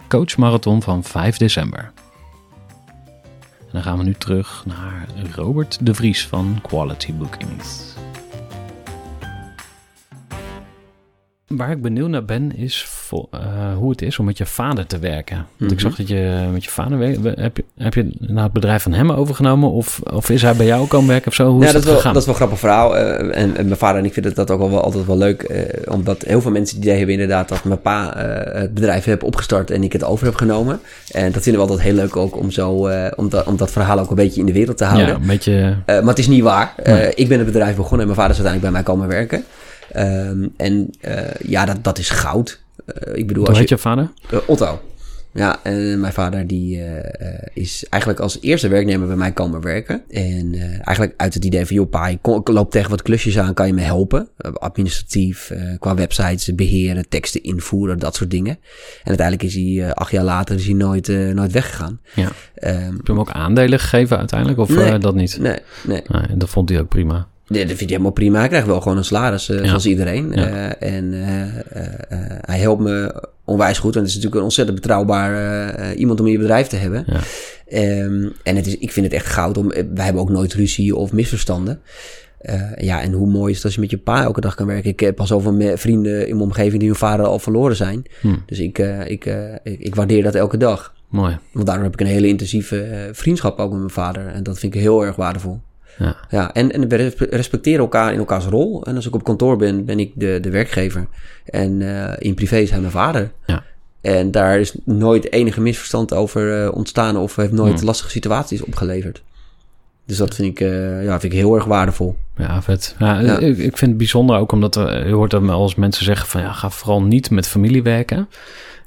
coachmarathon van 5 december. En dan gaan we nu terug naar Robert de Vries van Quality Bookings. Waar ik benieuwd naar ben, is voor, uh, hoe het is om met je vader te werken. Want mm -hmm. ik zag dat je met je vader werkt. Heb je, heb je nou het bedrijf van hem overgenomen? Of, of is hij bij jou komen werken of zo? Hoe ja, is dat, dat, wel, dat is wel een grappig verhaal. Uh, en, en, mijn vader en ik vinden dat ook wel, wel altijd wel leuk. Uh, omdat heel veel mensen die hebben inderdaad dat mijn pa het bedrijf heeft opgestart en ik het over heb genomen. En dat vinden we altijd heel leuk ook om, zo, om, dat, om dat verhaal ook een beetje in de wereld te houden. Ja, een beetje... maar het is niet waar. Nee. ik ben het bedrijf begonnen en mijn vader is uiteindelijk bij mij komen werken. Um, en uh, ja, dat, dat is goud. Uh, ik bedoel, Hoe heet je vader? Uh, Otto. Ja, en mijn vader die is eigenlijk als eerste werknemer bij mij komen werken. En eigenlijk uit het idee van, joh pa, ik, loop tegen wat klusjes aan, kan je me helpen? administratief, qua websites beheren, teksten invoeren, dat soort dingen. En uiteindelijk is hij acht jaar later is hij nooit, nooit weggegaan. Ja. Um, Heb je hem ook aandelen gegeven uiteindelijk, of nee, dat niet? Nee, nee. nee. Dat vond hij ook prima. Ja, dat vind je helemaal prima. Hij krijgt wel gewoon een salaris, uh, Ja. zoals iedereen. Ja. Uh, en uh, hij helpt me onwijs goed. En het is natuurlijk een ontzettend betrouwbaar iemand om in je bedrijf te hebben. Ja. Um, en het is, ik vind het echt goud. Om, wij hebben ook nooit ruzie of misverstanden. ja, en hoe mooi is het als je met je pa elke dag kan werken. Ik heb al zoveel vrienden in mijn omgeving die hun vader al verloren zijn. Hm. Dus ik, ik, ik, ik waardeer dat elke dag. Mooi. Want daardoor heb ik een hele intensieve vriendschap ook met mijn vader. En dat vind ik heel erg waardevol. Ja. Ja, en, en we respecteren elkaar in elkaars rol. En als ik op kantoor ben, ben ik de, de werkgever. En uh, in privé is hij mijn vader. Ja. En daar is nooit enige misverstand over uh, ontstaan of heeft nooit Hmm. lastige situaties opgeleverd. Dus dat vind ik, uh, ja, vind ik heel erg waardevol. Ja, vet. Ja, Ja. Ik, ik vind het bijzonder ook omdat er, je hoort wel eens mensen zeggen van ja, ga vooral niet met familie werken.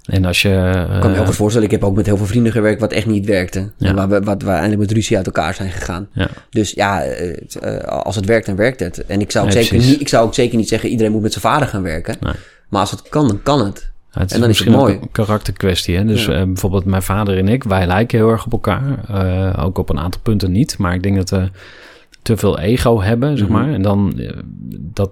En als je... Ik kan me heel goed voorstellen, ik heb ook met heel veel vrienden gewerkt wat echt niet werkte. Ja. En waar we wat, waar eindelijk met ruzie uit elkaar zijn gegaan. Ja. Dus ja, het, uh, als het werkt, dan werkt het. En ik zou, ook Nee, zeker niet, ik zou ook zeker niet zeggen, iedereen moet met zijn vader gaan werken. Nee. Maar als het kan, dan kan het. Ja, het is En dan is het mooi. een karakterkwestie. Hè? Dus Ja. eh, bijvoorbeeld mijn vader en ik, wij lijken heel erg op elkaar. Eh, ook op een aantal punten niet. Maar ik denk dat we te veel ego hebben, zeg Mhm. maar. En dan, eh, dat,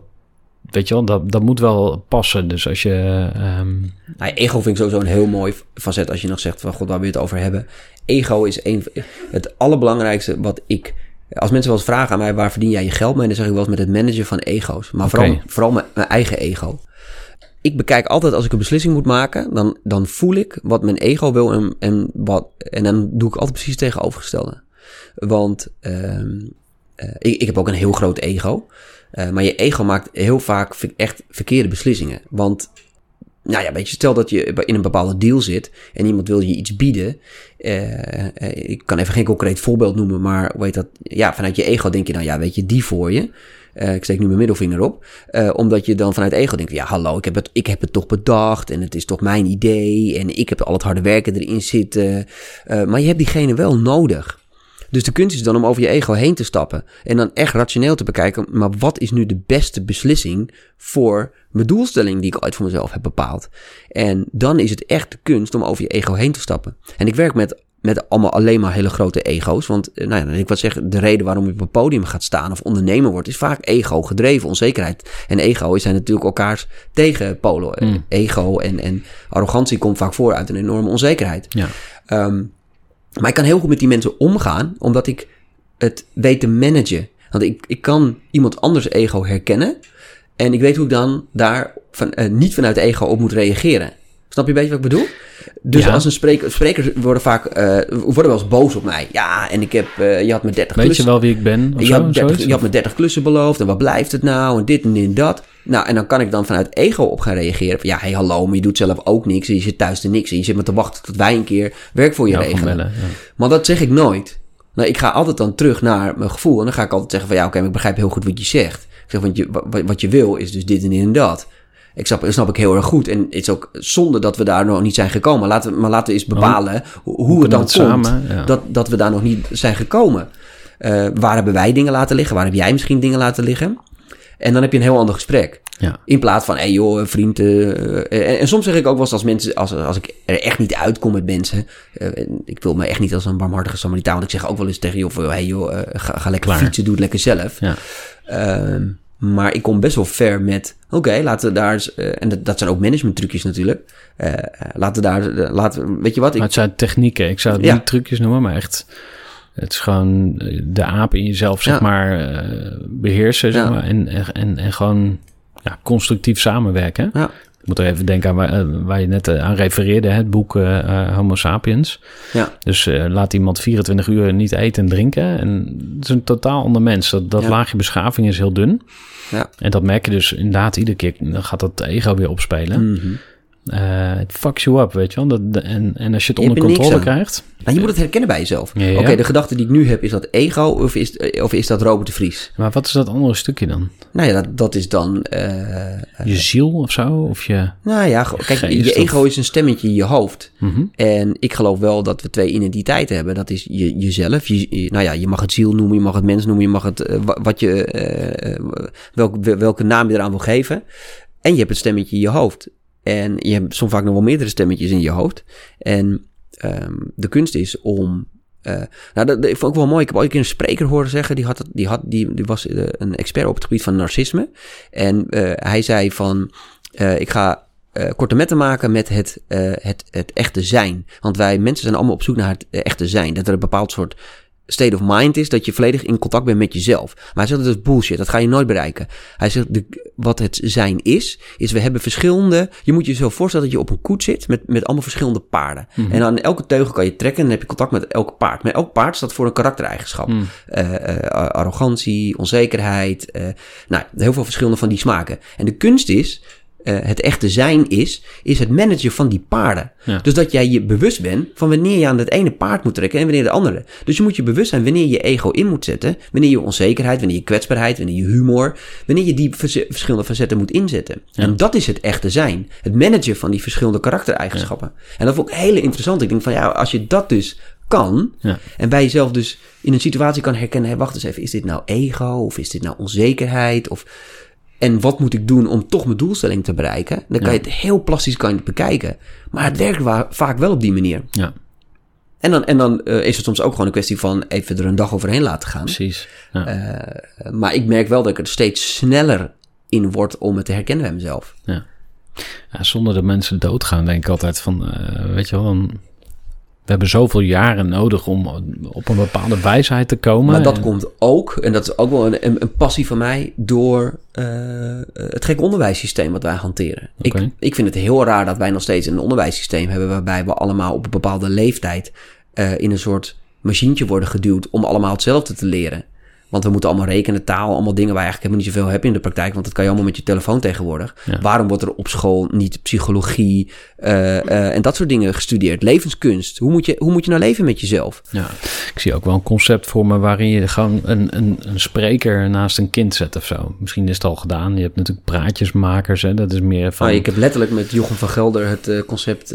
weet je wel, dat, dat moet wel passen. Dus als je... ehm, Nou, ego vind ik sowieso een heel mooi facet als je nog zegt van god, waar wil je het over hebben. Ego is een, het allerbelangrijkste wat ik... Als mensen wel eens vragen aan mij, waar verdien jij je geld mee? Dan zeg ik wel eens met het managen van ego's. Maar vooral, vooral mijn, mijn eigen ego. Ik bekijk altijd als ik een beslissing moet maken, dan, dan voel ik wat mijn ego wil en, en, wat, en dan doe ik altijd precies het tegenovergestelde. Want ehm, eh, ik, ik heb ook een heel groot ego. Eh, maar je ego maakt heel vaak echt verkeerde beslissingen. Want nou ja, weet je, stel dat je in een bepaalde deal zit en iemand wil je iets bieden. eh, eh, ik kan even geen concreet voorbeeld noemen, maar heet dat? Ja, vanuit je ego denk je dan, ja, weet je, die voor je. Ik steek nu mijn middelvinger op. Omdat je dan vanuit ego denkt, ja, hallo, ik heb, het, ik heb het toch bedacht en het is toch mijn idee en ik heb al het harde werken erin zitten. Maar je hebt diegene wel nodig. Dus de kunst is dan om over je ego heen te stappen. En dan echt rationeel te bekijken. Maar wat is nu de beste beslissing voor mijn doelstelling die ik ooit voor mezelf heb bepaald? En dan is het echt de kunst om over je ego heen te stappen. En ik werk met, met allemaal alleen maar hele grote ego's. Want eh, nou ja, ik wat zeg, de reden waarom je op een podium gaat staan of ondernemer wordt, is vaak ego gedreven, onzekerheid. En ego zijn natuurlijk elkaars tegenpolen. Mm. Ego en, en arrogantie komt vaak voor uit een enorme onzekerheid. ja. Ehm, maar ik kan heel goed met die mensen omgaan, omdat ik het weet te managen. Want ik, ik kan iemand anders ego herkennen. En ik weet hoe ik dan daar van, eh, niet vanuit ego op moet reageren. Snap je een beetje wat ik bedoel? Dus Ja. als een spreker, sprekers worden vaak, eh, worden wel eens boos op mij. Ja, en ik heb, eh, je had me 30 Weet je klussen, wel wie ik ben? Je, zo, had 30, zoiets? je had me 30 klussen beloofd en wat blijft het nou? En dit en dit en dat. Nou, en dan kan ik dan vanuit ego op gaan reageren. Van, ja, hey, hallo, maar je doet zelf ook niks. En je zit thuis te niks. En je zit maar te wachten tot wij een keer werk voor je regelen. bellen, ja. Maar dat zeg ik nooit. Nou, ik ga altijd dan terug naar mijn gevoel. En dan ga ik altijd zeggen van ja, oké, maar ik begrijp heel goed wat je zegt. Ik zeg, want je, wa- wat je wil is dus dit en dit en dat. Ik snap, dat snap ik heel erg goed. En het is ook zonde dat we daar nog niet zijn gekomen. Laten we, maar laten we eens bepalen hoe, hoe het dan komt samen, ja. dat, dat we daar nog niet zijn gekomen. Eh, waar hebben wij dingen laten liggen? Waar heb jij misschien dingen laten liggen? En dan heb je een heel ander gesprek. Ja. In plaats van, hé hey joh, vriend. eh, eh, en, en soms zeg ik ook wel eens als mensen, als, als ik er echt niet uitkom met mensen. en ik wil me echt niet als een barmhartige Samaritaan. Want ik zeg ook wel eens tegen joh, hé hey joh, ga, ga lekker Klaar. fietsen, doe het lekker zelf. Ja. Ehm, maar ik kom best wel ver met, oké, laten we daar eens, eh, en dat, dat zijn ook management trucjes natuurlijk. Eh, eh, laten we daar, laten, we- weet je wat? Ik, Maar het zijn technieken. Ik zou het Ja. niet trucjes noemen, maar echt... Het is gewoon de aap in jezelf, zeg Ja. maar, eh, beheersen. Zeg Ja. maar, en, en, en, en gewoon ja, constructief samenwerken. Ik moet er even denken aan waar, eh, waar je net eh, aan refereerde, hè, het boek eh, Homo Sapiens. ja, Dus laat iemand 24 uur niet eten en drinken. En het is een totaal ander mens. Dat, dat Ja. laagje beschaving is heel dun. ja. En dat merk je dus inderdaad iedere keer. Dan gaat dat ego weer opspelen. Eh, Het fucks you up, weet je wel. Dat, en, en als je het Je onder er controle krijgt... Nou, je moet het herkennen bij jezelf. Ja, ja. Oké, de gedachte die ik nu heb, is dat ego of is, eh, of is dat Robert de Vries? Maar wat is dat andere stukje dan? Nou ja, dat, dat is dan... eh, Je ziel of zo? Of je... nou ja, kijk, Geest je of- ego is een stemmetje in je hoofd. Mhm. En ik geloof wel dat we twee identiteiten hebben. Dat is je, jezelf. Je, nou ja, je mag het ziel noemen, je mag het mens noemen, je mag het eh, wa- wat je, eh, eh, welk, welke naam je eraan wil geven. En je hebt het stemmetje in je hoofd. En je hebt soms vaak nog wel meerdere stemmetjes in je hoofd. En ehm, de kunst is om. eh, nou, dat, dat vond ik wel mooi. Ik heb ooit een keer een spreker horen zeggen. Die, had die, had, die, die was eh, een expert op het gebied van narcisme. En eh, hij zei van. eh, ik ga eh, korte metten maken met het, eh, het, het echte zijn. Want wij mensen zijn allemaal op zoek naar het echte zijn. Dat er een bepaald soort state of mind is, dat je volledig in contact bent met jezelf. Maar hij zegt dat is bullshit, dat ga je nooit bereiken. Hij zegt, de, wat het zijn is, is we hebben verschillende... Je moet je zo voorstellen dat je op een koets zit met, met allemaal verschillende paarden. En aan elke teugel kan je trekken en dan heb je contact met elk paard. Maar elk paard staat voor een karaktereigenschap. Eh, eh, arrogantie, onzekerheid, eh, nou, heel veel verschillende van die smaken. En de kunst is, eh, het echte zijn is, is het managen van die paarden. Ja. Dus dat jij je bewust bent van wanneer je aan het ene paard moet trekken en wanneer de andere. Dus je moet je bewust zijn wanneer je ego in moet zetten, wanneer je onzekerheid, wanneer je kwetsbaarheid, wanneer je humor, wanneer je die verschillende facetten moet inzetten. En dat is het echte zijn. Het managen van die verschillende karaktereigenschappen. En dat vond ik heel interessant. Ik denk van ja, als je dat dus kan, Ja. en bij jezelf dus in een situatie kan herkennen, hé, wacht eens even, is dit nou ego of is dit nou onzekerheid of en wat moet ik doen om toch mijn doelstelling te bereiken? Dan kan je het heel plastisch kan je het bekijken. Maar het werkt wa- vaak wel op die manier. Ja, En dan, en dan eh, is het soms ook gewoon een kwestie van even er een dag overheen laten gaan. precies. Ja. Eh, maar ik merk wel dat ik er steeds sneller in word om het te herkennen bij mezelf. Ja. Ja, zonder dat mensen doodgaan, denk ik altijd van, eh, weet je wel, dan, we hebben zoveel jaren nodig om op een bepaalde wijsheid te komen. Maar dat En- komt ook, en dat is ook wel een, een, passie van mij, door eh, het gek onderwijssysteem wat wij hanteren. Ik, ik vind het heel raar dat wij nog steeds een onderwijssysteem hebben waarbij we allemaal op een bepaalde leeftijd eh, in een soort machientje worden geduwd om allemaal hetzelfde te leren. Want we moeten allemaal rekenen, taal, allemaal dingen waar je eigenlijk helemaal niet zoveel hebt in de praktijk. Want dat kan je allemaal met je telefoon tegenwoordig. Ja. Waarom wordt er op school niet psychologie eh, eh, en dat soort dingen gestudeerd? Levenskunst. Hoe moet, je, hoe moet je nou leven met jezelf? Ja, ik zie ook wel een concept voor me waarin je gewoon een, een, een spreker naast een kind zet of zo. Misschien is het al gedaan. Je hebt natuurlijk praatjesmakers, hè. dat is meer van... Nou, ik heb letterlijk met Jochem van Gelder het eh, concept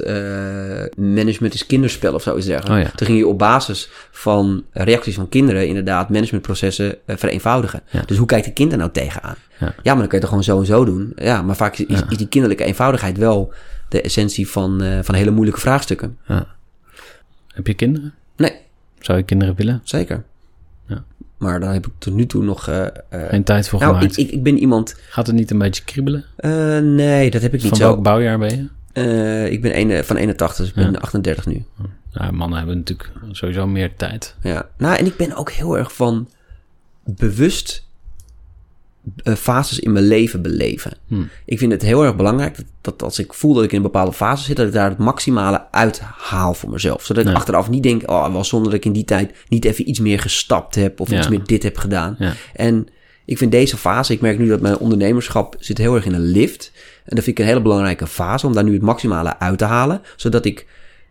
management is kinderspel of zoiets dergelijks. Oh ja. Toen ging je op basis van reacties van kinderen inderdaad managementprocessen eh, vereenvoudigen. Ja. Dus hoe kijkt een kind er nou tegenaan? Ja. Ja, maar dan kun je het gewoon zo en zo doen. Ja, maar vaak is, is, Ja. is die kinderlijke eenvoudigheid wel de essentie van, eh, van hele moeilijke vraagstukken. Ja. Heb je kinderen? Nee, Zou je kinderen willen? zeker. Ja. Maar daar heb ik tot nu toe nog... eh, Geen tijd voor nou, ik, gemaakt. ik, ik ben iemand... Gaat het niet een beetje kriebelen? nee, dat heb ik niet Van zo. welk bouwjaar ben je? Ik ben een, van 81, dus ik ben Ja. 38 nu. Ja, mannen hebben natuurlijk sowieso meer tijd. Ja, nou, en ik ben ook heel erg van bewust eh, fases in mijn leven beleven. Hmm. Ik vind het heel erg belangrijk dat, dat als ik voel dat ik in een bepaalde fase zit, dat ik daar het maximale uit haal voor mezelf. Zodat ik achteraf niet denk, oh, wel zonder dat ik in die tijd niet even iets meer gestapt heb of Ja. iets meer dit heb gedaan. Ja. En ik vind deze fase, ik merk nu dat mijn ondernemerschap zit heel erg in een lift. En dat vind ik een hele belangrijke fase om daar nu het maximale uit te halen. Zodat ik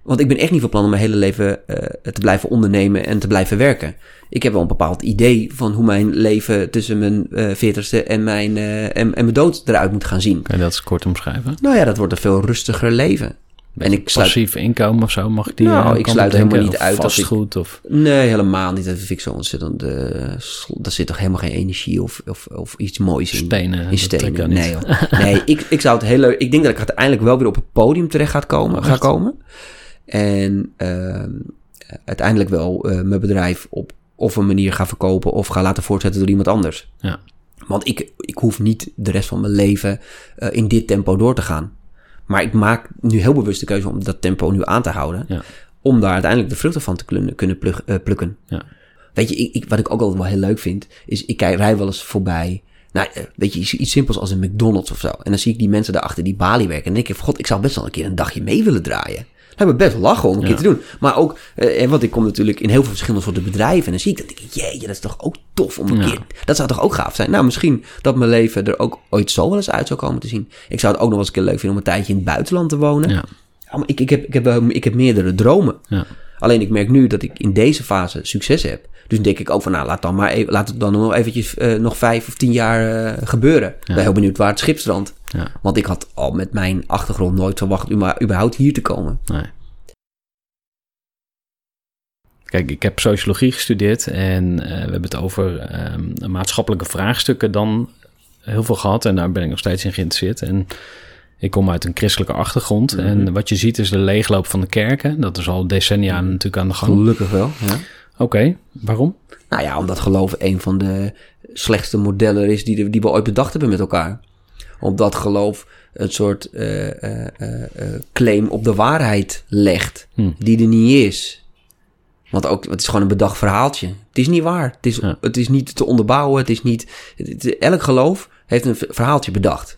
Want ik ben echt niet van plan om mijn hele leven eh, te blijven ondernemen en te blijven werken. Ik heb wel een bepaald idee van hoe mijn leven tussen mijn eh, veertigste en mijn, eh, en, en mijn dood eruit moet gaan zien. Kan je dat eens kort omschrijven? Nou ja, dat wordt een veel rustiger leven. En ik sluit, Passief inkomen of zo, mag ik die Nou, ik sluit helemaal niet uit dat ik- of... nee, helemaal niet. Dat vind ik zo ontzettend. sl- daar zit toch helemaal geen energie of, of, of iets moois in. Stenen, In stenen. Nee, nee ik, ik zou het heel leuk. Ik denk dat ik uiteindelijk wel weer op het podium terecht gaat komen, Oh, ga echt? En ehm, uiteindelijk wel eh, mijn bedrijf op of een manier ga verkopen of ga laten voortzetten door iemand anders. Ja. Want ik, ik hoef niet de rest van mijn leven eh, in dit tempo door te gaan. Maar ik maak nu heel bewust de keuze om dat tempo nu aan te houden. Ja. Om daar uiteindelijk de vruchten van te kunnen, kunnen plug- eh, plukken. Ja. Weet je, ik, ik, wat ik ook altijd wel heel leuk vind, is ik kijk, rij wel eens voorbij. Nou, weet je, iets, simpels als een McDonald's of zo. En dan zie ik die mensen daar achter die balie werken. En denk ik, god, ik zou best wel een keer een dagje mee willen draaien. Hebben best lachen om een Ja. keer te doen. Maar ook, eh, en want ik kom natuurlijk in heel veel verschillende soorten bedrijven. En dan zie ik dat, denk ik, jee, dat is toch ook tof om een Ja. keer... Dat zou toch ook gaaf zijn? Nou, misschien dat mijn leven er ook ooit zo wel eens uit zou komen te zien. Ik zou het ook nog wel eens een keer leuk vinden om een tijdje in het buitenland te wonen. Ja. Maar ik, ik, heb, ik, heb, wel- ik heb meerdere dromen. Ja. Alleen ik merk nu dat ik in deze fase succes heb. Dus denk ik ook van, nou, laat, dan maar even, laat het dan nog eventjes eh, nog vijf of tien jaar eh, gebeuren. Ik ben heel benieuwd waar het schip strandt. Ja. Want ik had al met mijn achtergrond nooit verwacht om überhaupt hier te komen. Nee. Kijk, ik heb sociologie gestudeerd en eh, we hebben het over ehm, maatschappelijke vraagstukken dan heel veel gehad. En daar ben ik nog steeds in geïnteresseerd. En ik kom uit een christelijke achtergrond. Mhm. En wat je ziet is de leegloop van de kerken. Dat is al decennia natuurlijk aan de gang. Gelukkig wel. Ja. Oké, waarom? Nou ja, omdat geloof een van de slechtste modellen is die, de- die we ooit bedacht hebben met elkaar. Omdat geloof een soort eh, eh, eh, claim op de waarheid legt, Hm. die er niet is. Want ook, het is gewoon een bedacht verhaaltje. Het is niet waar. Het is, Ja. het is niet te onderbouwen. Het is niet. het- het- elk geloof heeft een verhaaltje bedacht.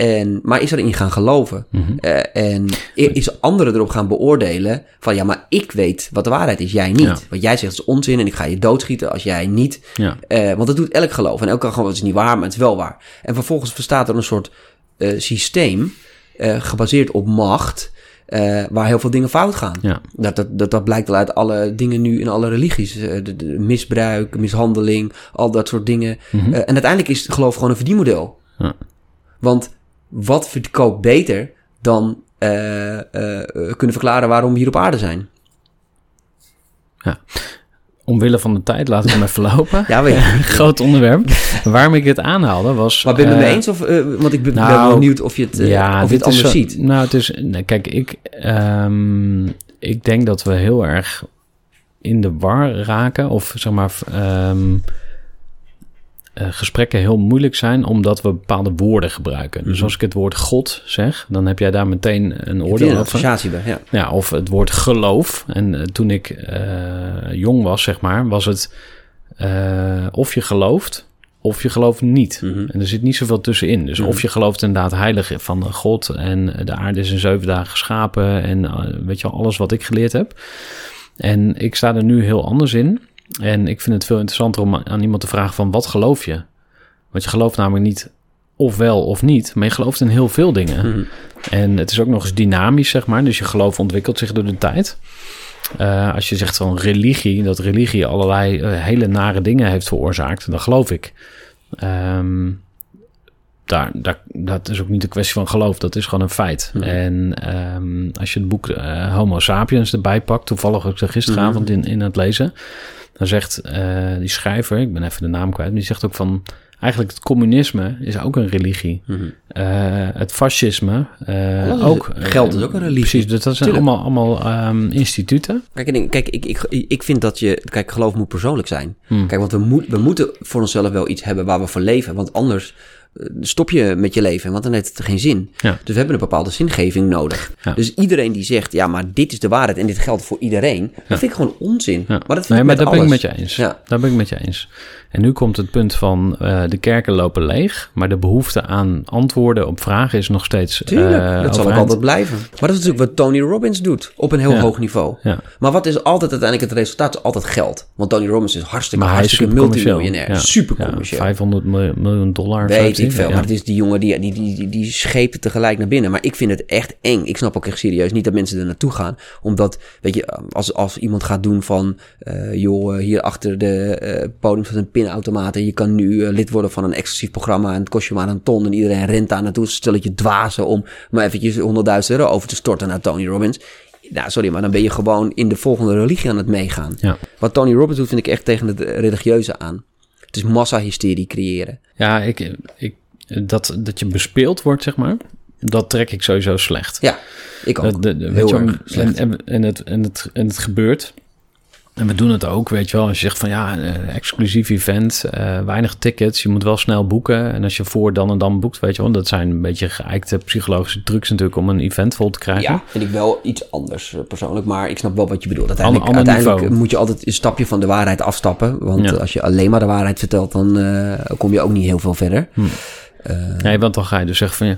En, maar is erin gaan geloven. Mhm. Eh, en is anderen erop gaan beoordelen van ja, maar ik weet wat de waarheid is, jij niet. Ja. Want jij zegt het is onzin en ik ga je doodschieten als jij niet. Ja, Eh, want dat doet elk geloof. En elk geloof het is niet waar, maar het is wel waar. En vervolgens bestaat er een soort eh, systeem gebaseerd op macht. waar heel veel dingen fout gaan. ja, Dat, dat, dat, dat blijkt al uit alle dingen nu in alle religies. De, de misbruik, mishandeling, al dat soort dingen. Mhm. En uiteindelijk is geloof gewoon een verdienmodel. Ja. Want wat verkoopt beter dan eh, eh, kunnen verklaren waarom we hier op aarde zijn? omwille van de tijd laat ik hem even (laughs) lopen. Ja, weet je. (laughs) Groot onderwerp. Waarom ik dit aanhaalde was... Maar ben je het mee eens? Of, want ik ben, nou, benieuwd of je het, ja, of je het anders zo- ziet. Nou, het is. kijk, ik, ehm, ik denk dat we heel erg in de war raken, of zeg maar. ehm, eh, gesprekken heel moeilijk zijn omdat we bepaalde woorden gebruiken. Dus Mhm. als ik het woord God zeg, dan heb jij daar meteen een oordeel over. associatie bij, ja. Ja, of het woord geloof. En eh, toen ik eh, jong was, zeg maar, was het of je gelooft of je gelooft niet. Mhm. En er zit niet zoveel tussenin. Dus Mhm. of je gelooft inderdaad heilig van God en de aarde is in zeven dagen geschapen en weet je alles wat ik geleerd heb. En ik sta er nu heel anders in. En ik vind het veel interessanter om aan iemand te vragen van wat geloof je? Want je gelooft namelijk niet of wel of niet, maar je gelooft in heel veel dingen. Mhm. En het is ook nog eens dynamisch, zeg maar. Dus je geloof ontwikkelt zich door de tijd. Eh, als je zegt van religie, dat religie allerlei eh, hele nare dingen heeft veroorzaakt, dan geloof ik. Ehm, daar, daar, dat is ook niet een kwestie van geloof, dat is gewoon een feit. Mhm. En ehm, als je het boek eh, Homo Sapiens erbij pakt, toevallig ook gisteravond Mhm. in, in het lezen, dan zegt eh, die schrijver, ik ben even de naam kwijt, maar die zegt ook van, eigenlijk het communisme is ook een religie. Mhm. Eh, het fascisme uh, ook. geld is ook een religie. Precies, dus dat zijn Tuurlijk. allemaal, allemaal ehm, instituten. Kijk, ik, denk- kijk ik, ik, ik vind dat je... Kijk, geloof moet persoonlijk zijn. Hmm. Kijk, want we, moet, we moeten voor onszelf wel iets hebben waar we voor leven. Want anders stop je met je leven, want dan heeft het geen zin. Ja. Dus we hebben een bepaalde zingeving nodig. Ja. Dus iedereen die zegt, ja, maar dit is de waarheid en dit geldt voor iedereen. Dat vind ik gewoon onzin. Maar dat vind nee, ik maar met daar ben ik met je eens. Ja. Daar ben ik met je eens. En nu komt het punt van eh, de kerken lopen leeg, maar de behoefte aan antwoorden op vragen is nog steeds. Tuurlijk, eh, dat zal ook altijd blijven. Maar dat is natuurlijk wat Tony Robbins doet, op een heel Ja. hoog niveau. Ja. Maar wat is altijd uiteindelijk het resultaat? Is altijd geld. Want Tony Robbins is hartstikke, Maar hartstikke multimiljonair. Ja. Super commercieel. 500 miljoen, dollar. Weet ik veel. Maar het is die jongen die, die, die, die, tegelijk naar binnen. Maar ik vind het echt eng. Ik snap ook echt serieus niet dat mensen er naartoe gaan. Omdat, weet je, als, als iemand gaat doen van... Uh, joh, hier achter de uh, podium van een pinautomaat... en je kan nu uh, lid worden van een exclusief programma... en het kost je maar een ton en iedereen rent daar naartoe. Stel je dwazen om maar eventjes 100.000 euro over te storten naar Tony Robbins nou, sorry, maar dan ben je gewoon in de volgende religie aan het meegaan. Ja. Wat Tony Robbins doet, vind ik echt tegen het religieuze aan. Het is massahysterie creëren. Ja, ik, ik, dat, dat je bespeeld wordt, zeg maar, dat trek ik sowieso slecht. Ja, ik ook. De, de, je, en, en, het, en, het, en het gebeurt. En we doen het ook, weet je wel. Als je zegt van ja, een exclusief event, uh, weinig tickets, je moet wel snel boeken. En als je voor dan en dan boekt, weet je wel, dat zijn een beetje geëikte psychologische trucs natuurlijk om een event vol te krijgen. Ja, vind ik wel iets anders eh, persoonlijk, maar ik snap wel wat je bedoelt. Uiteindelijk, uiteindelijk moet je altijd een stapje van de waarheid afstappen. Want als je alleen maar de waarheid vertelt, dan uh, kom je ook niet heel veel verder. Hm. Uh, nee, want dan ga je dus zeggen van ja,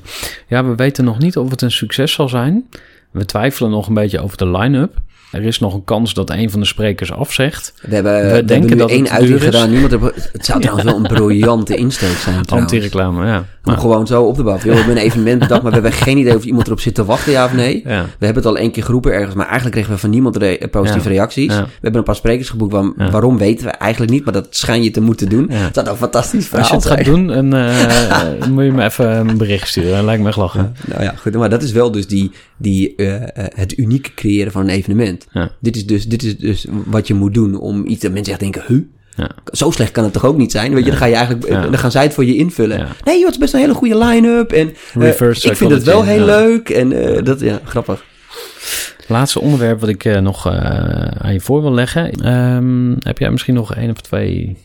ja, we weten nog niet of het een succes zal zijn. We twijfelen nog een beetje over de line-up. Er is nog een kans dat een van de sprekers afzegt. We hebben, we, we denken hebben dat één uiting gedaan. Niemand (laughs) het zou trouwens wel een briljante insteek zijn. Anti-reclame, ja. Om gewoon zo op te bouwen. We hebben een evenement bedacht, maar we hebben geen idee of iemand erop zit te wachten, ja of nee. We hebben het al één keer geroepen ergens, maar eigenlijk kregen we van niemand re positieve reacties. We hebben een paar sprekers geboekt, waarom weten we eigenlijk niet, maar dat schijn je te moeten doen. Dat is een fantastisch verhaal. Als je het gaat doen, en, uh, moet je me even een bericht sturen. Dat lijkt me echt lachen. Nou ja, goed. Maar dat is wel dus die, die, uh, het unieke creëren van een evenement. Dit, is dus, dit is dus wat je moet doen om iets dat mensen echt denken, huh? Ja. Zo slecht kan het toch ook niet zijn? Weet je, dan ga je eigenlijk, dan gaan zij het voor je invullen. Ja. Nee, joh, het is best een hele goede line-up. En uh, ik vind het wel heel leuk. En uh, dat, ja, grappig. Laatste onderwerp wat ik uh, nog aan je voor wil leggen. Um, heb jij misschien nog één of twee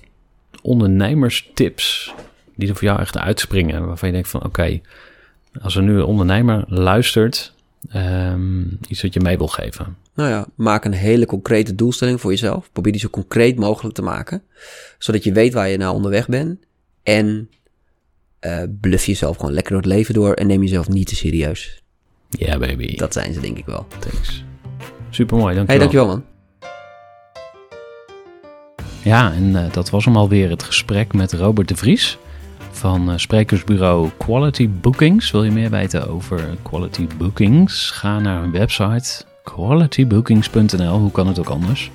ondernemerstips die er voor jou echt uitspringen? Waarvan je denkt van, oké, okay, als er nu een ondernemer luistert, um, iets wat je mee wil geven. Nou ja, maak een hele concrete doelstelling voor jezelf. Probeer die zo concreet mogelijk te maken. Zodat je weet waar je nou onderweg bent. En uh, bluff jezelf gewoon lekker door het leven door. En neem jezelf niet te serieus. Ja, yeah, baby. Dat zijn ze denk ik wel. Thanks. Supermooi, dankjewel. Hey, dankjewel man. Ja, en uh, dat was hem alweer het gesprek met Robert de Vries van uh, sprekersbureau Quality Bookings. Wil je meer weten over Quality Bookings? Ga naar hun website qualitybookings.nl. Hoe kan het ook anders?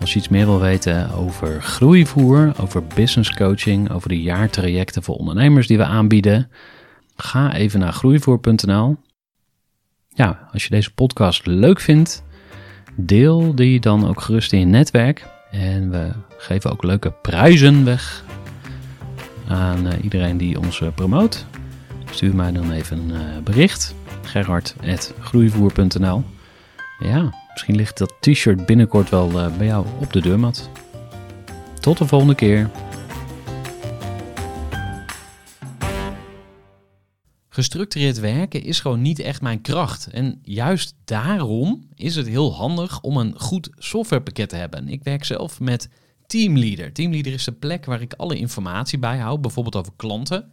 Als je iets meer wil weten over groeivoer, over business coaching, over de jaartrajecten voor ondernemers die we aanbieden, ga even naar groeivoer.nl. Ja, als je deze podcast leuk vindt, deel die dan ook gerust in je netwerk. En we geven ook leuke prijzen weg aan uh, iedereen die ons uh, promoot. Stuur mij dan even een uh, bericht. gerhard.groeivoer.nl ja, misschien ligt dat t-shirt binnenkort wel uh, bij jou op de deurmat. Tot de volgende keer. Gestructureerd werken is gewoon niet echt mijn kracht. En juist daarom is het heel handig om een goed softwarepakket te hebben. Ik werk zelf met Teamleader. Teamleader is de plek waar ik alle informatie bijhoud, bijvoorbeeld over klanten